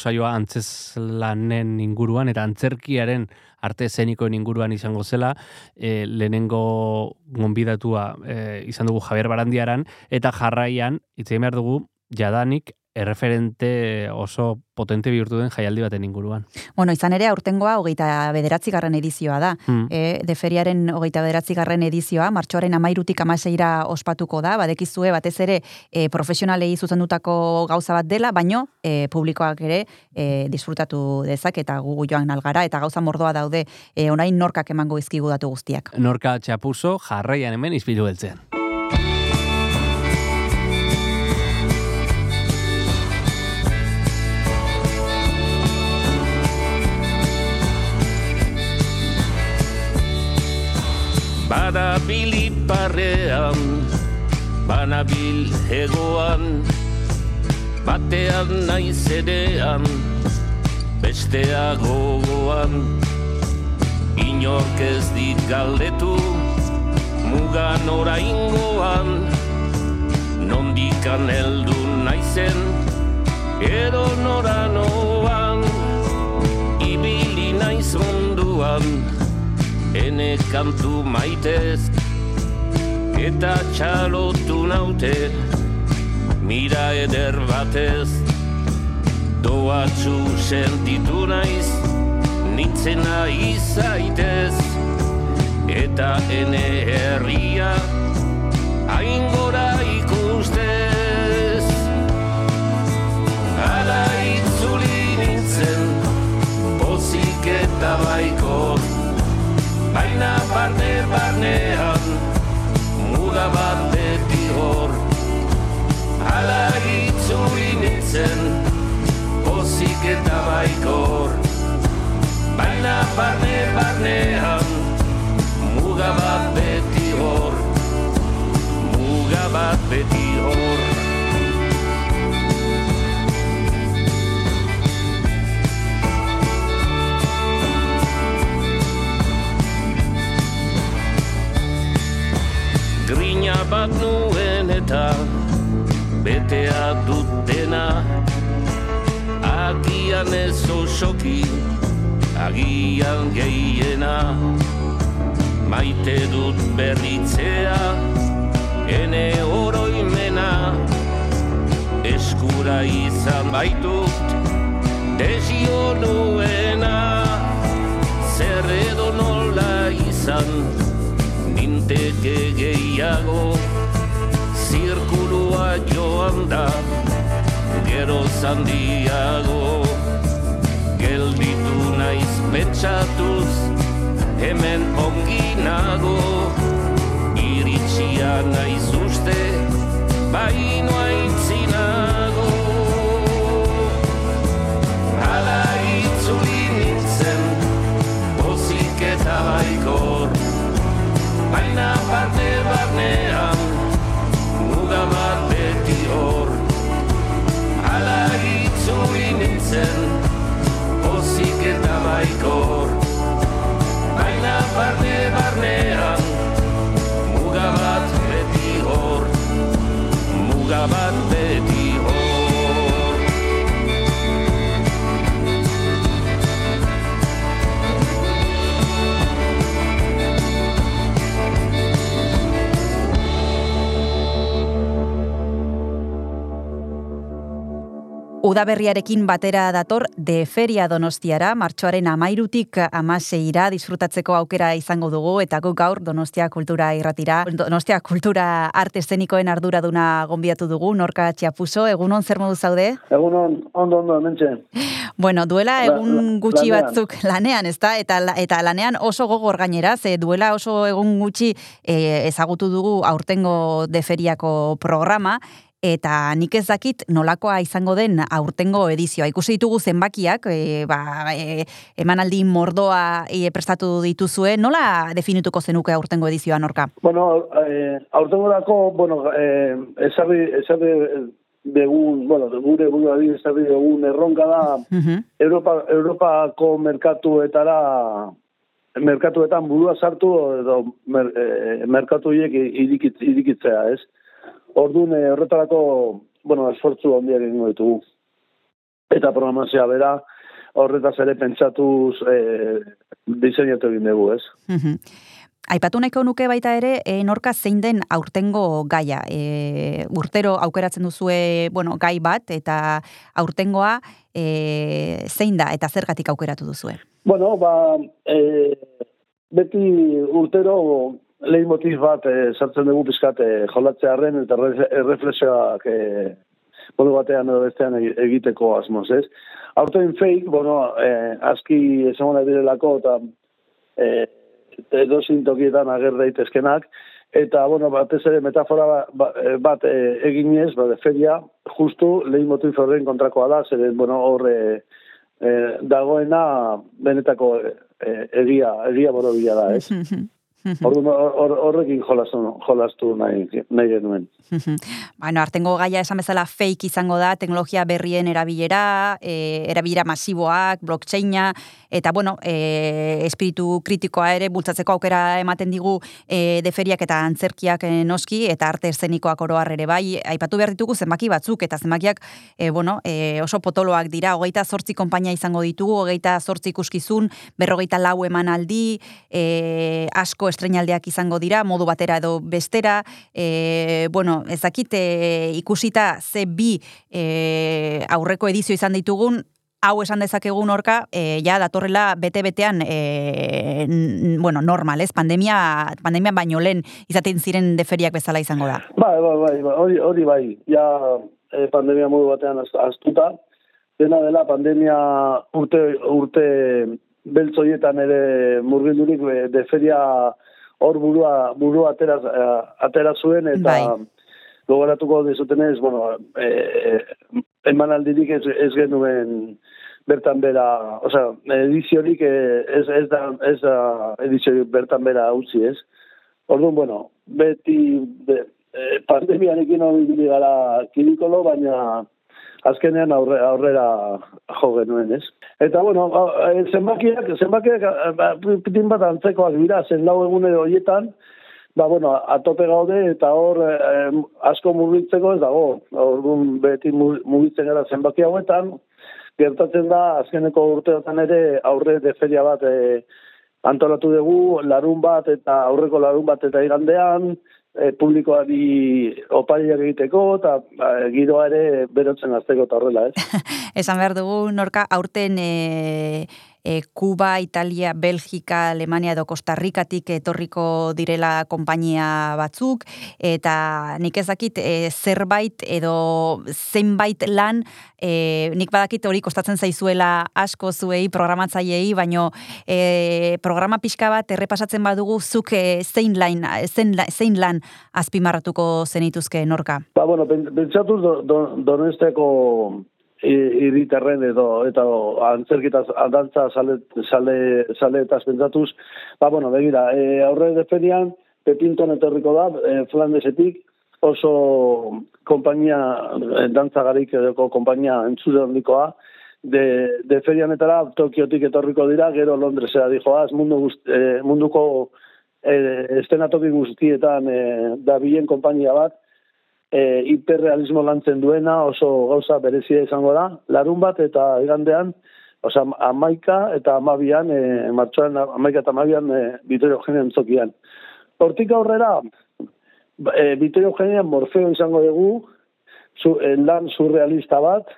Speaker 1: saioa antzeslanen inguruan eta antzerkiaren arte eszenikoen inguruan izango zela, e, lehenengo gonbidatua e, izan dugu Javier Barandiaran, eta jarraian, hitz egin behar dugu, jadanik erreferente oso potente bihurtu den jaialdi baten inguruan.
Speaker 2: Bueno, izan ere, aurtengoa hogeita bederatzi garren edizioa da.
Speaker 1: Hmm.
Speaker 2: E, de feriaren hogeita bederatzi garren edizioa, martxoaren amairutik amaseira ospatuko da, badekizue batez ere e, profesionalei zuzendutako gauza bat dela, baino e, publikoak ere e, disfrutatu dezak eta gugu joan algara, eta gauza mordoa daude e, orain norkak emango izkigu datu guztiak.
Speaker 1: Norka txapuzo jarraian hemen izpilu beltzean.
Speaker 9: Banabil iparrean, banabil hegoan, batean naiz erean, bestea gogoan. Inork ez dit galdetu, mugan oraingoan, nondikan heldu naizen, edo noranoan, ibili naiz munduan, ene kantu maitez eta txalotu naute mira eder batez. Doatzu sentitu naiz nintzena izaitez eta ene herria aingora ikustez. Ala itzuli nintzen pozik eta baik baina barne barnean muga bat beti hor. Ala itzuri nintzen pozik eta baikor. Baina barne barnean muga bat beti hor. Muga bat beti hor. Betea dutena Agian ez osoki, agian gehiena. Maite dut berritzea, ene oroimena. Eskura izan baitut, desio nuena. Zer edo nola izan, ninteke gehiago Zirkulua joan da Gero zandiago Gelditu naiz pentsatuz Hemen ongi nago. Iritsia naiz uste Baino aintzinago Hala itzuli nintzen Pozik eta baikor. Baina parte barnean itzuli nintzen Pozik eta baikor. Baina parte barnean Muga bat beti hor. Muga bat beti
Speaker 2: Udaberriarekin batera dator de feria donostiara, martxoaren amairutik amaseira disfrutatzeko aukera izango dugu, eta guk gaur Donostia Kultura irratira, Donostia Kultura arte eszenikoen arduraduna gonbiatu dugu, Norka Txapuso, egunon zer modu zaude?
Speaker 10: Egunon, ondo, ondo, hementxe.
Speaker 2: Bueno, duela
Speaker 10: La-
Speaker 2: egun
Speaker 10: la-
Speaker 2: gutxi batzuk lanean, ezta? Eta, eta lanean oso gogor gainera, ze duela oso egun gutxi eh, ezagutu dugu aurtengo deferiako programa, eta nik ez dakit nolakoa izango den aurtengo edizioa. Ikusi ditugu zenbakiak, e, ba, e, emanaldi mordoa e, prestatu dituzue, nola definituko zenuke aurtengo edizioa, Norka?
Speaker 10: Bueno, eh, aurtengorako, bueno, eh, esarri, esarri degun, bueno, gure buruari esarri degun erronka da,
Speaker 2: Mhm.
Speaker 10: Europa, Europako merkatuetara merkatuetan burua sartu edo mer, eh, merkatu horiek irikit, irikitzea, ez? Orduan eh, horretarako, bueno, esfortzu handiak egingo ditugu. Eta programazioa bera, horretaz ere pentsatuz eh, diseinatu egin dugu, ez?
Speaker 2: Aipatu nahiko nuke baita ere, e, norka zein den aurtengo gaia. E, urtero aukeratzen duzue, bueno, gai bat, eta aurtengoa e, zein da, eta zergatik aukeratu duzue.
Speaker 10: Bueno, ba, e, beti urtero leitmotiv bat e, sartzen dugu pizkat e, jolatzearen eta re- erreflexioak e, modu batean edo bestean egi- egiteko asmoz, ez? Aurten fake, bueno, e, aski esango nahi direlako eta e, edozin tokietan ager daitezkenak, eta, bueno, batez ere metafora ba- ba- e, bat e, eginez, ba, de feria, justu leitmotiv horren kontrakoa da, zeren, bueno, hor e, e, dagoena benetako e, egia, egia borobila da, ez? Orduan, hor- hor- horrekin jolastu, jolastu nahi, nahi genuen.
Speaker 2: bueno, artengo gaia esan bezala fake izango da, teknologia berrien erabilera, e, erabilera masiboak, blockchaina, eta bueno, e, espiritu kritikoa ere bultzatzeko aukera ematen digu e, deferiak eta antzerkiak e, noski, eta arte eszenikoak oroar ere bai, aipatu behar ditugu zenbaki batzuk, eta zenbakiak e, bueno, e, oso potoloak dira, hogeita zortzi konpainia izango ditugu, hogeita zortzi ikuskizun, berrogeita lau emanaldi, e, asko estrenaldeak izango dira, modu batera edo bestera, e, bueno, ezakit e, ikusita ze bi e, aurreko edizio izan ditugun, hau esan dezakegun orka, e, ja datorrela bete-betean, e, bueno, normal, ez? Pandemia, pandemia baino lehen izaten ziren deferiak bezala izango da.
Speaker 10: Bai, bai, bai, bai, hori, hori bai, ja eh, pandemia modu batean aztuta, dena dela pandemia urte, urte beltzoietan ere murgildurik eh, de feria hor burua, burua atera, eh, atera zuen, eta
Speaker 2: Bai.
Speaker 10: gogoratuko dizutenez, bueno, e, emanaldirik ez, ez genuen bertan bera, osea, ediziorik eh, ez, ez, da, ez da ediziorik bertan bera utzi ez. Orduan, bueno, beti be, eh, pandemiarekin hori gara kirikolo, baina azkenean aurre, aurrera jo genuen, ez? Eta, bueno, a- eh, zenbakiak, zenbakiak eh, ba, pitin bat antzekoak dira, zen lau egunero horietan, ba, bueno, atope gaude eta hor eh, asko mugitzeko ez dago. Orduan beti mu- mugitzen gara zenbaki hauetan, gertatzen da azkeneko urteotan ere aurre de feria bat eh, antolatu dugu, larun bat eta aurreko larun bat eta igandean, e, publikoari opariak egiteko eta ba, giroa ere berotzen azteko eta horrela, ez?
Speaker 2: Esan behar dugu, Norka, aurten e, e, Kuba, Italia, Belgika, Alemania edo Costa Ricatik etorriko direla konpainia batzuk, eta nik ezakit e, zerbait edo zenbait lan, e, nik badakit hori kostatzen zaizuela asko zuei, programatzaileei, baino e, programa pixka bat errepasatzen badugu zuk e, zein, lain, zein, zein lan azpimarratuko zenituzke Norka.
Speaker 10: Ba, bueno, pen- pentsatuz do, do, donesteko hiritarren edo eta antzerkitaz dantza sale sale saletaz pentsatuz, ba bueno, begira, e, aurre de ferian Pepinton etorriko da e, Flandesetik oso konpainia e, dantza garaikeko konpainia entzule handikoa de, de ferianetara Tokiotik etorriko dira, gero Londresera dijoaz, mundu guzti, e, munduko e, estenatoki guztietan e, da bilen konpainia bat, e, hiperrealismo lantzen duena oso gauza berezia izango da, larun bat eta igandean, osea, amaika eta amabian, e, martxoan amaika eta amabian e, Vitorio Eugenian zokian. Hortik aurrera, ba, e, Vitorio Eugenian Morfeo izango dugu, zu, e, lan surrealista bat,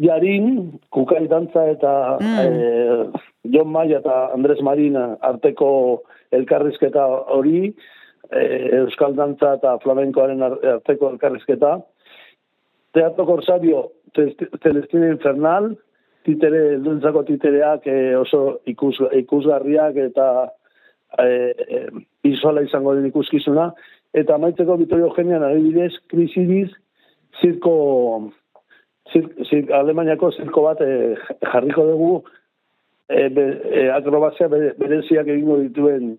Speaker 10: Jarin, Kukai Dantza eta
Speaker 2: Mm.
Speaker 10: e, John Maia eta Andres Marina arteko elkarrizketa hori, Euskal Dantza eta Flamenkoaren ar- arteko elkarrizketa. Teatro Corsario, Celestina Infernal, titere, elduntzako titereak e, oso ikus, ikusgarriak eta e, e, isola izango den ikuskizuna. Eta amaitzeko Vitorio Eugenian adibidez, krisidiz, zirko, zir, zir, Alemaniako zirko bat e, jarriko dugu, e, be, e, akrobazia bere- bereziak egingo dituen e,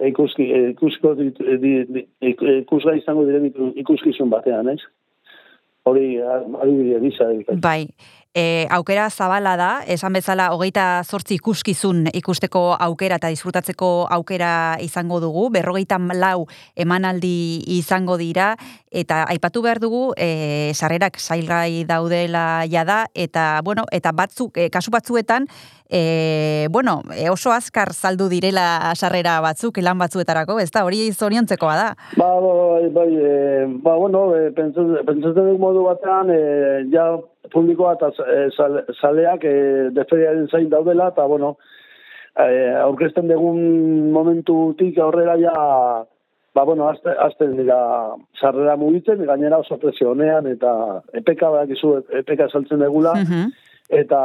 Speaker 10: ikuski, ikusko ditu, di, di, ik- ikusgai izango diren iku- ikuskizun batean, ez? Hori, a- adibide gisa.
Speaker 2: Bai, e, aukera zabala da, esan bezala hogeita zortzi ikuskizun ikusteko aukera eta disfrutatzeko aukera izango dugu, berrogeita lau emanaldi izango dira, eta aipatu behar dugu, e, sarrerak sailgai daudela jada, eta, bueno, eta batzuk, e, kasu batzuetan, e, bueno, e, oso azkar saldu direla sarrera batzuk, lan batzuetarako, ez da, hori zoriontzekoa da.
Speaker 10: Ba, bai, bai, e, ba, bueno, e, pentsatzen modu batean, e, ja publikoa eta e, sale- saleak e, deferiaren zain daudela, eta, bueno, e, aurkezten dugun momentutik aurrera ja, ba, bueno, azte, azten dira sarrera mugitzen, gainera oso presionean, eta epeka badakizu, epeka saltzen degula,
Speaker 2: Mhm.
Speaker 10: eta,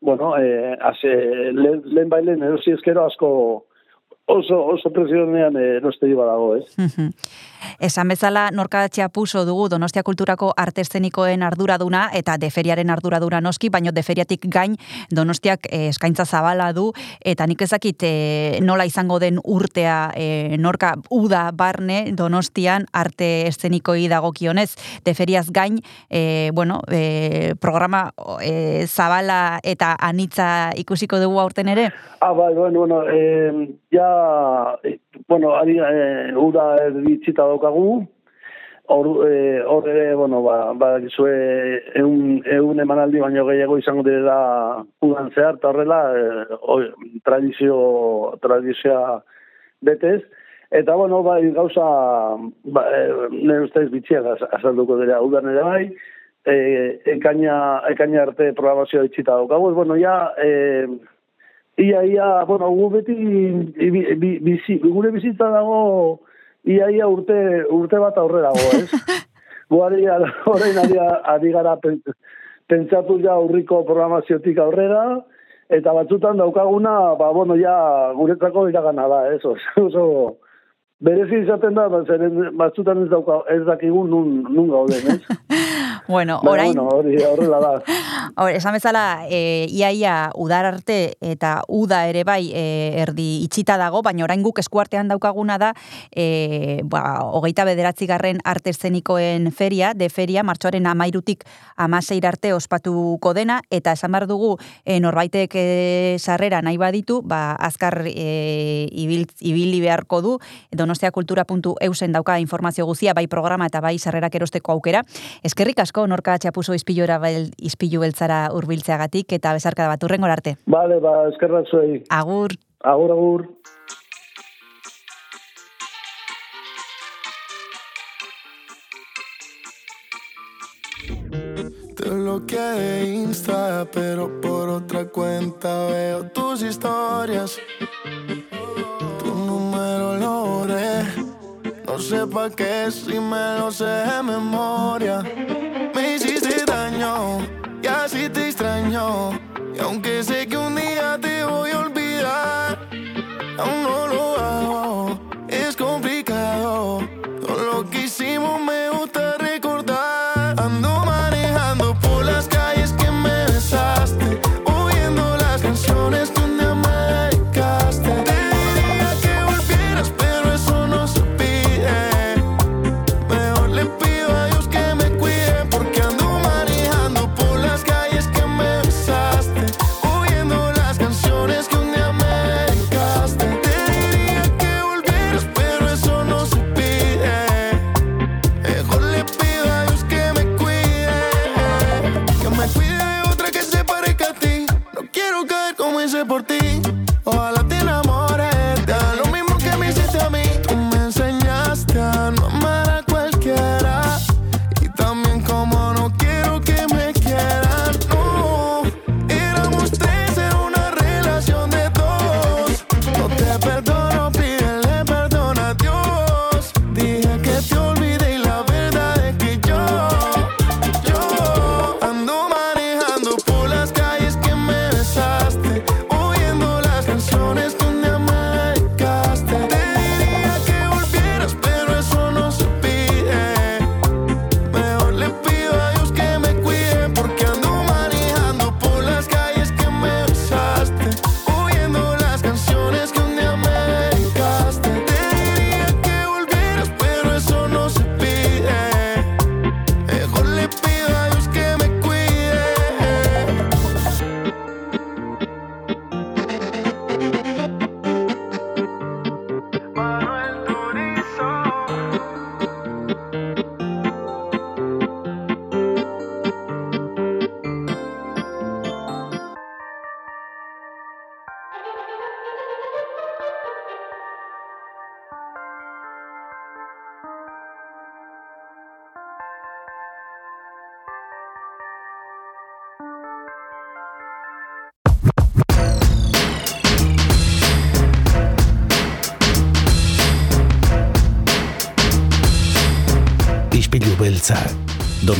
Speaker 10: bueno, e, haze, lehen, lehen bailen erosi ezkero asko oso, oso presionean e, erostegi badago, ez?
Speaker 2: Mhm. Esan bezala, norka txapuso dugu Donostia Kulturako arte eszenikoen arduraduna eta deferiaren arduraduna noski, baino deferiatik gain Donostiak eh, eskaintza zabala du eta nik ezakit eh, nola izango den urtea eh, norka uda barne Donostian arte eszenikoi dagokionez deferiaz gain eh, bueno, eh, programa eh, zabala eta anitza ikusiko dugu aurten ere?
Speaker 10: Ah, bai, bueno, bueno, eh, ja, eh, bueno, ari, eh, ura erditzita daukagu, hor, eh, hor ere, bueno, ba, badakizue eun, eun emanaldi baino gehiago izango direla udan zehar, eta horrela, eh, oi, tradizio, tradizioa betez, eta, bueno, bai, gauza, ba, eh, nire ustez bitxiak az- azalduko dira udan ere bai, eh, ekaina, ekaina arte programazioa itxita daukagu, bueno, ja, eh, Ia, ia, bueno, gu beti bi, bi, bizi, gure bizitza dago ia, ia urte, urte bat aurrera dago, ez? Guari, orain ari, ari gara pen- pentsatu ja urriko programaziotik aurrera, eta batzutan daukaguna, ba, bueno, ja, guretzako iragana da, ez? Oso, oso berezi izaten da, ba, zeren batzutan ez dauka, ez dakigun nun, nun gauden, ez?
Speaker 2: Bueno,
Speaker 10: Baina,
Speaker 2: orain,
Speaker 10: bueno, hori horrela da.
Speaker 2: Hor, esan bezala, e, iaia udar arte eta uda ere bai e, erdi itxita dago, baina orain guk eskuartean daukaguna da, e, ba, hogeita bederatzi garren arte eszenikoen feria, de feria, martxoaren amairutik amaseir arte ospatuko dena, eta esan behar dugu, e, norbaitek e, sarrera nahi baditu, ba, azkar e, ibil, ibili beharko du, donostiakultura.eusen dauka informazio guzia, bai programa eta bai sarrerak erosteko aukera. Eskerrik asko, norka txapuso izpilora bel, izpilu beltzara urbiltzeagatik, eta bezarka bat urrengor arte.
Speaker 10: Bale, ba, eskerrak zuei.
Speaker 2: Agur.
Speaker 10: Agur, agur.
Speaker 11: Te bloqueé de Insta, pero por otra cuenta veo tus historias. Borré. No sé pa' qué si me lo sé de memoria. Me hiciste daño y así te extraño. Y aunque sé que un día te voy a olvidar, aún no lo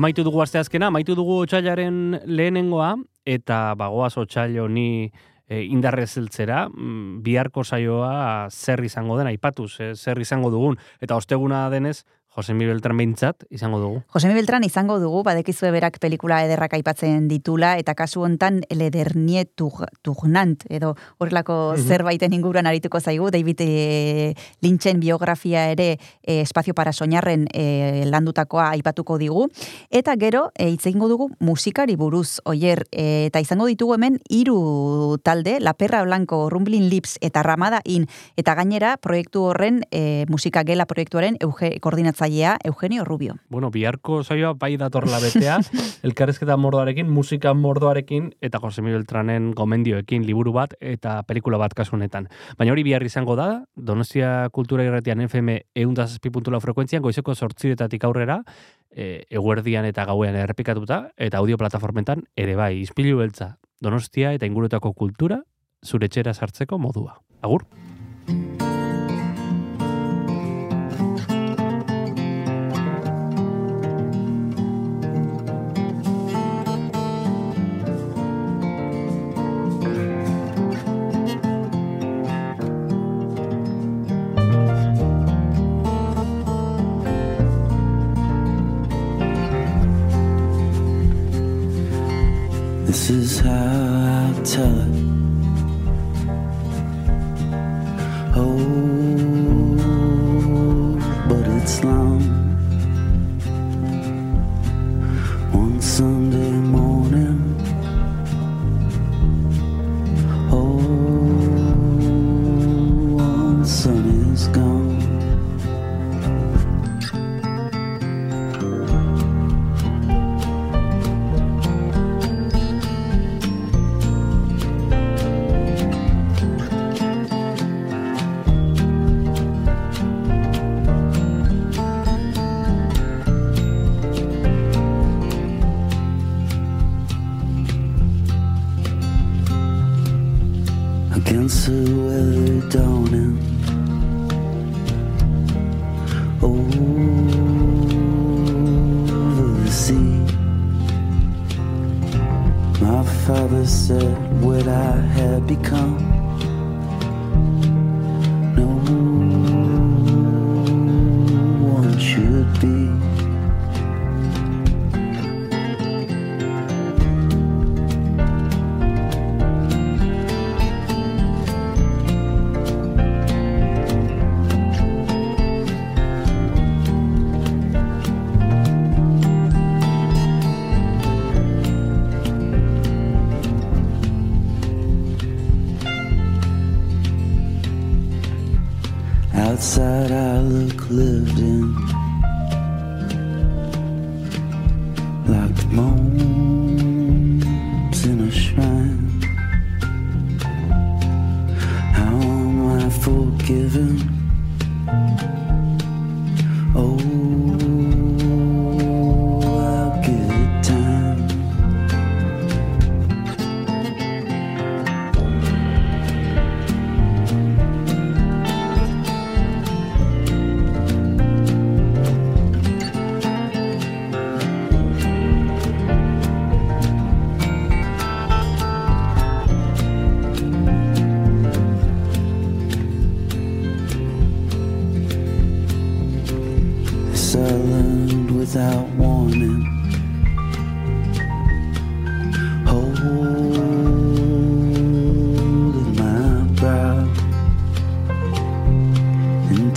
Speaker 1: Amaitu dugu asteazkena, amaitu dugu otxailaren lehenengoa, eta bagoaz otxail honi e, indarrez heltzera, mm, biharko saioa zer izango den aipatuz, eh, zer izango dugun. Eta osteguna denez, Josemi Beltran behintzat izango dugu.
Speaker 2: Josemi Beltran izango dugu, badekizue berak pelikula ederrak aipatzen ditula, eta kasu hontan Ledernie Tug- Tugnant, edo horrelako
Speaker 1: Mhm.
Speaker 2: zerbaiten inguruan arituko zaigu, David e, Lynchen biografia ere e, Espazio para Soñarren e, landutakoa aipatuko digu, eta gero e, hitz egingo dugu musikari buruz, oier, e, eta izango ditugu hemen hiru talde, La Perra Blanco, Rumbling Lips eta Ramada In, eta gainera proiektu horren, e, musika gela proiektuaren euge, koordinatzailea Eugenio Rubio.
Speaker 1: Bueno, biharko saioa bai datorla betea, elkarrezketa mordoarekin, musika mordoarekin, eta Josemi Beltranen gomendioekin liburu bat eta pelikula bat kasu honetan. Baina hori bihar izango da, Donostia Kultura Irratian FM eundazazpi.lau frekuentzian, goizeko sortziretatik aurrera, e, eguerdian eta gauean errepikatuta, eta audio plataformetan ere bai, izpilu beltza, Donostia eta ingurutako kultura, zure etxera sartzeko modua. Agur?
Speaker 12: Is how I tell it.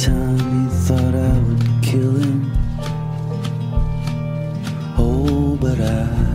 Speaker 12: Time, he thought I would kill him. Oh, but I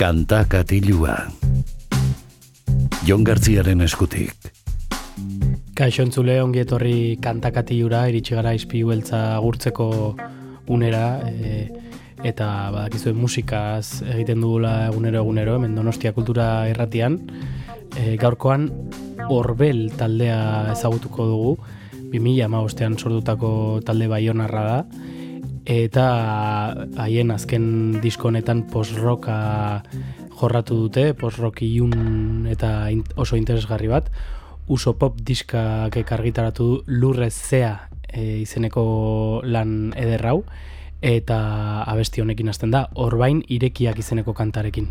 Speaker 3: Kanta katilua. Jon Gartziaren eskutik.
Speaker 4: Kaixo entzule ongi etorri kantakatiura iritsi gara izpi beltza agurtzeko unera e, eta badakizuen musikaz egiten dugula egunero egunero hemen Donostia Kultura Irratian e, gaurkoan Orbel taldea ezagutuko dugu 2015ean sortutako talde baionarra da eta haien azken disko honetan post-rocka jorratu dute, post-rock ilun eta oso interesgarri bat. Uso pop diskak ekargitaratu du lurrez zea e, izeneko lan ederrau eta abesti honekin hasten da orbain irekiak izeneko kantarekin.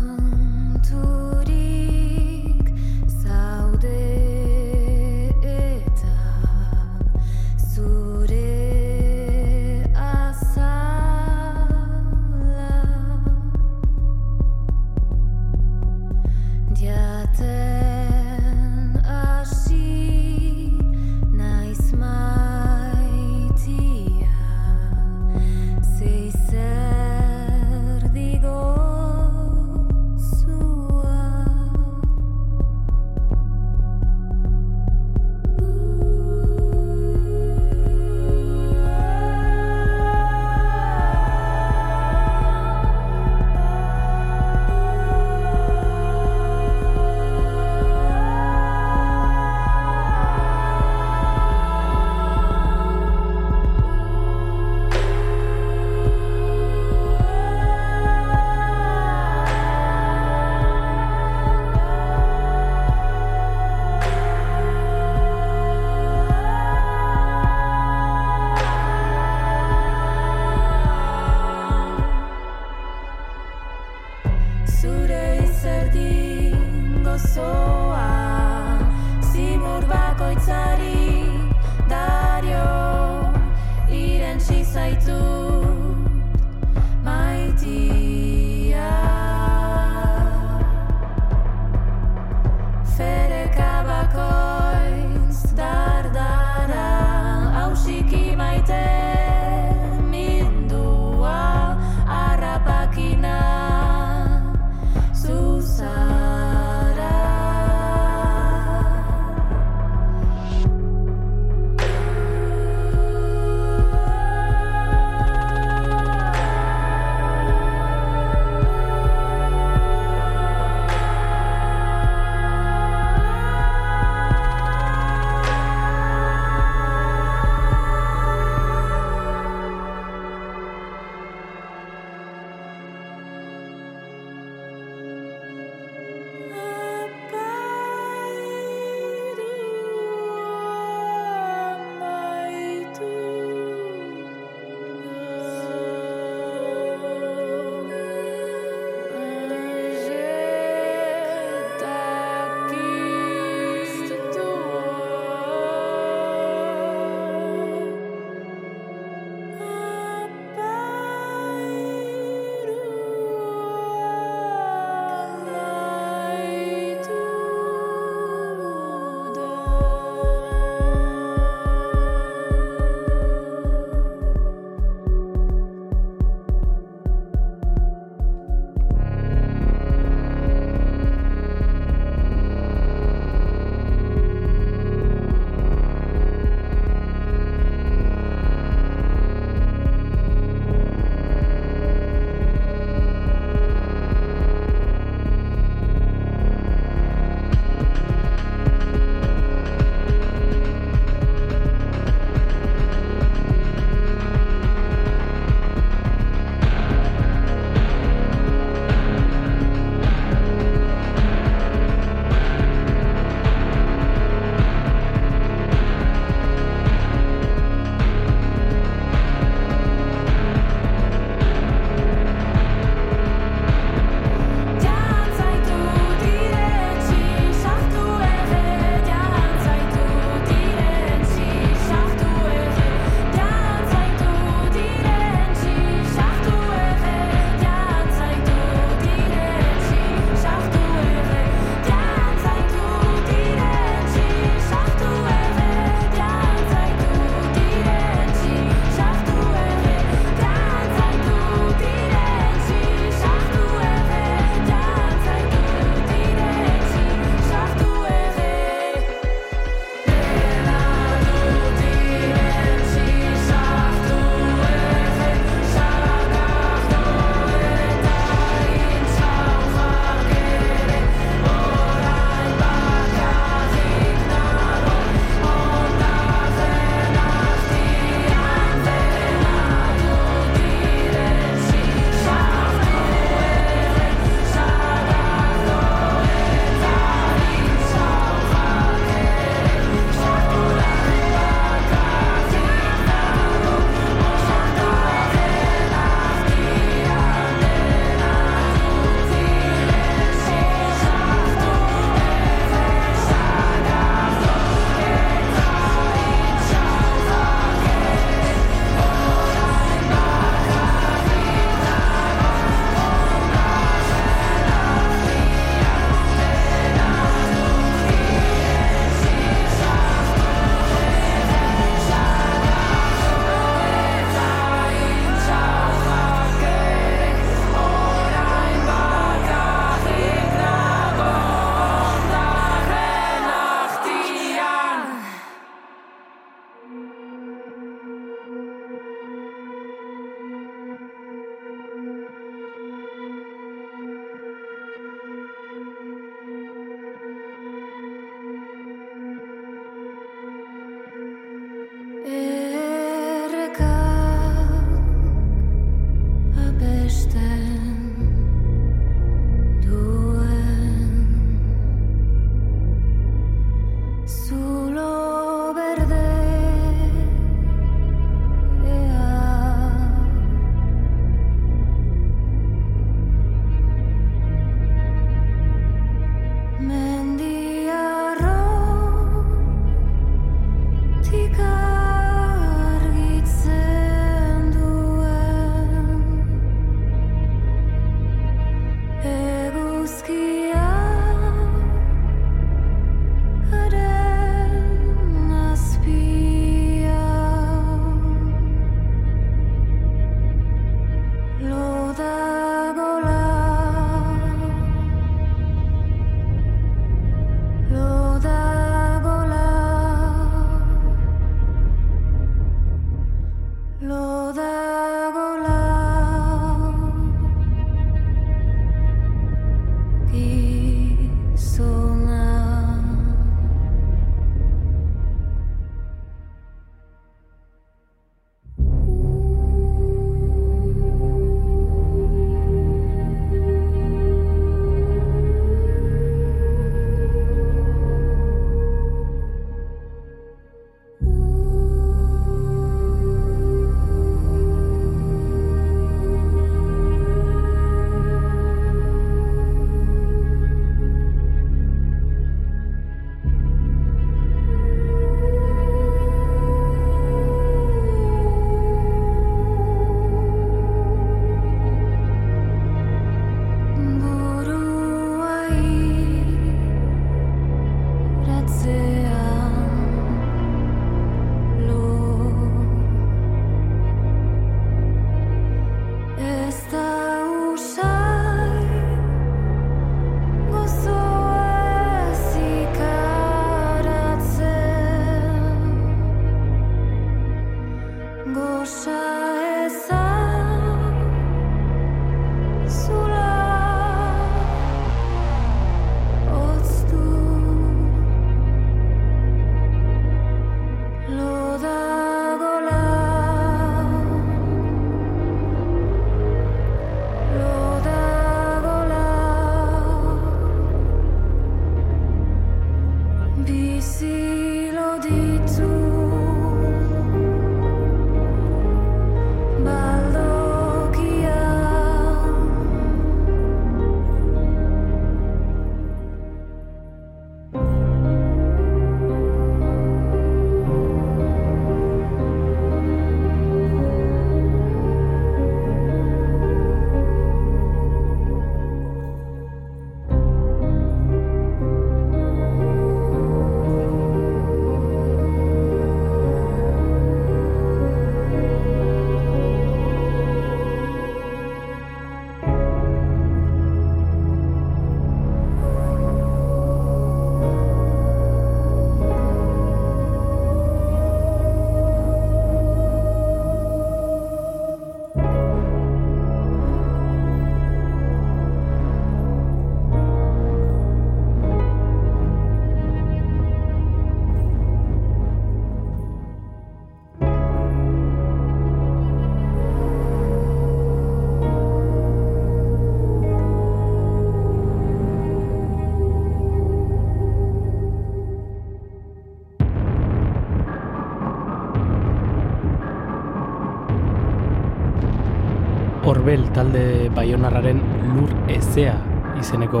Speaker 4: Arbel talde baionarraren lur ezea izeneko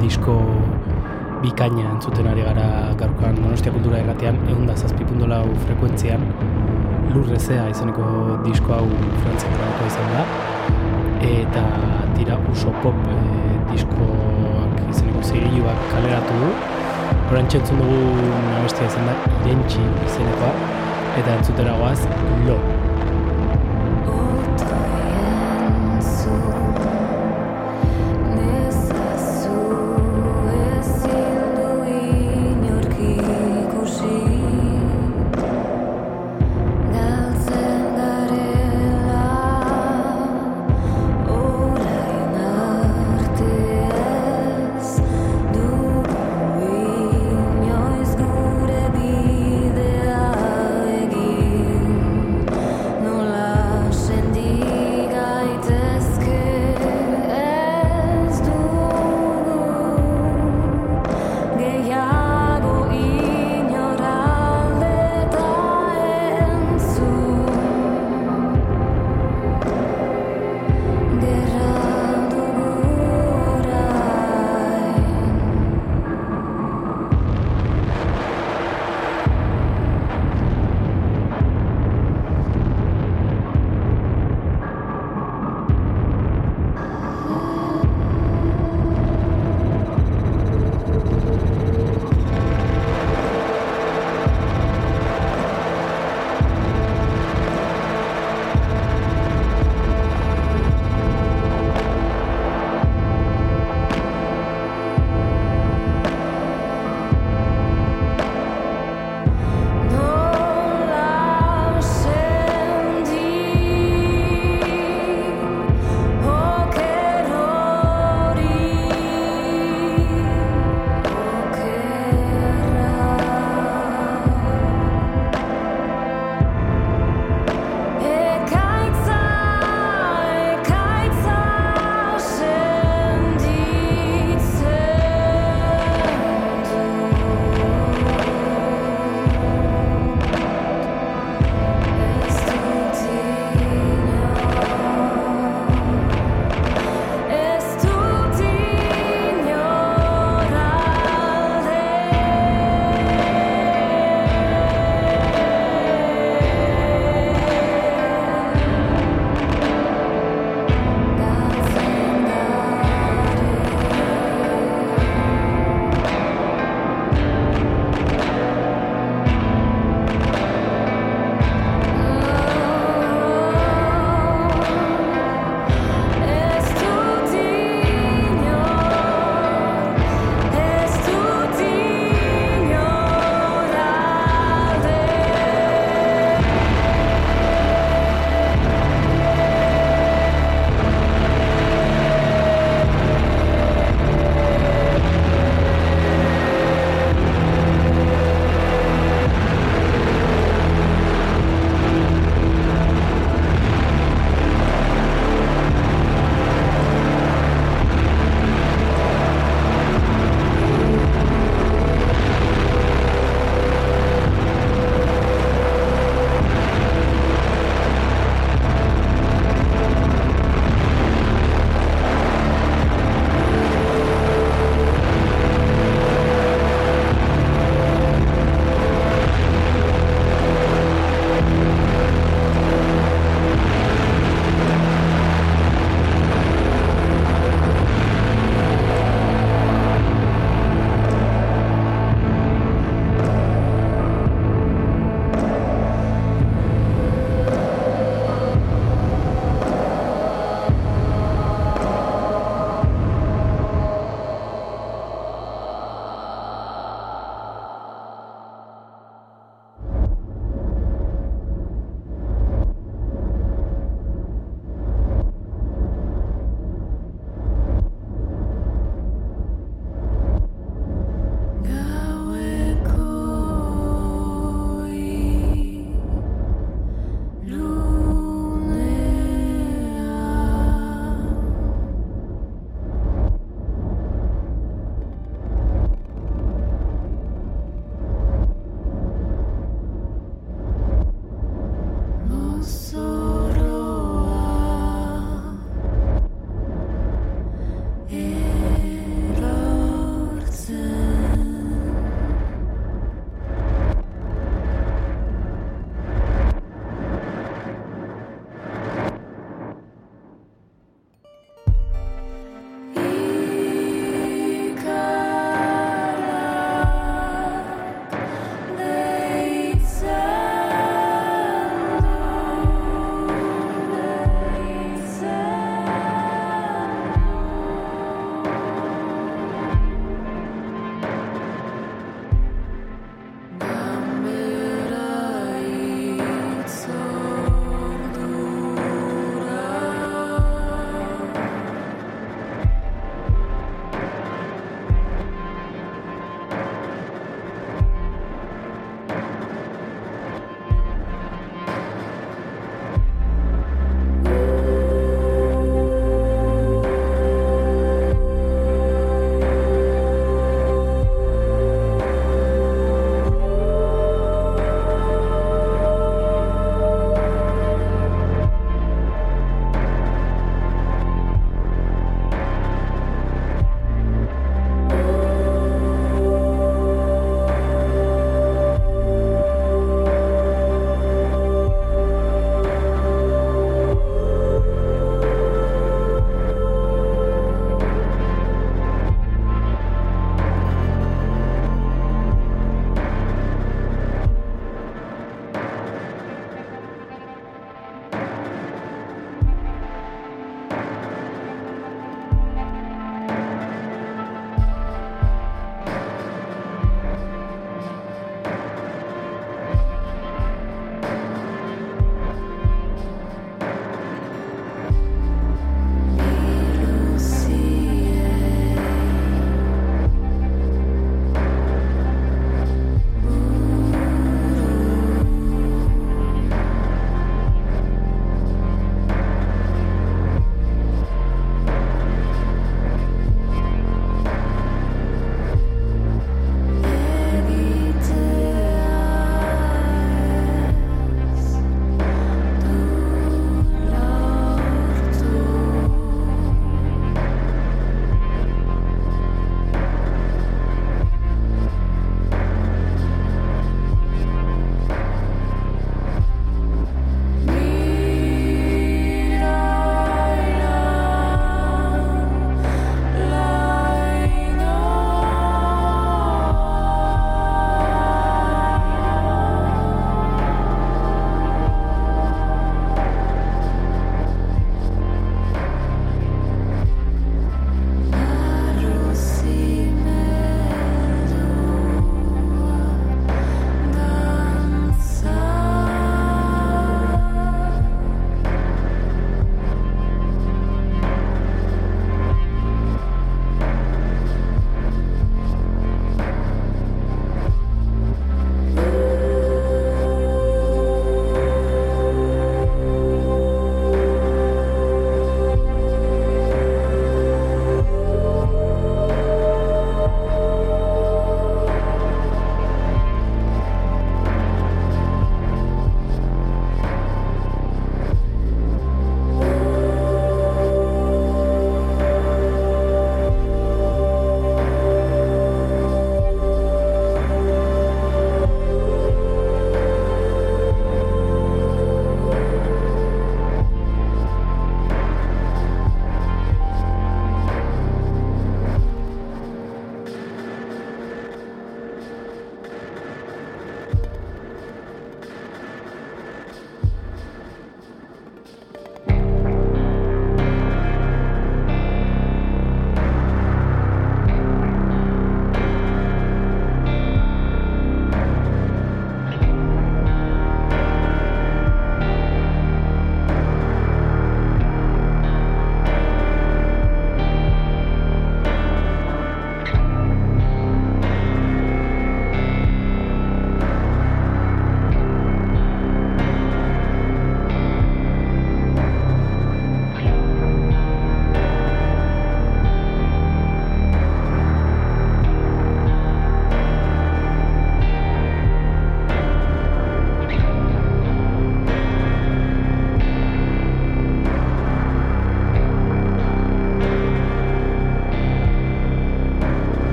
Speaker 4: disko bikaina entzuten ari gara gaurkoan Donostia Kultura Erratean egun da zazpipundolau frekuentzian. Lur ezea izeneko disko hau frantziak grabatu izan da. Eta tira uso pop e, diskoak izeneko zigiluak kaleratu du. Horan txentzun dugu nabestia izan da irentxi izenekoa. Eta entzutera goaz lo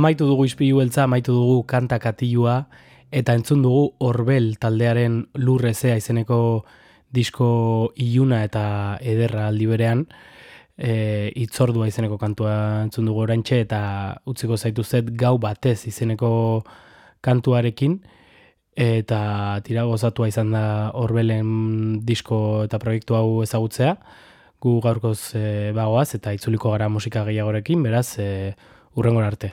Speaker 8: Amaitu dugu izpilu beltza, amaitu dugu kanta katilua, eta entzun dugu Orbel taldearen lurrezea izeneko disko iluna eta ederra aldi berean, e, itzordua izeneko kantua entzun dugu oraintxe, eta utziko zaituzet gau batez izeneko kantuarekin, eta tira gozatua izan da Orbelen disko eta proiektu hau ezagutzea, gu gaurkoz e, bagoaz, eta itzuliko gara musika gehiagorekin, beraz, e, urrengor arte.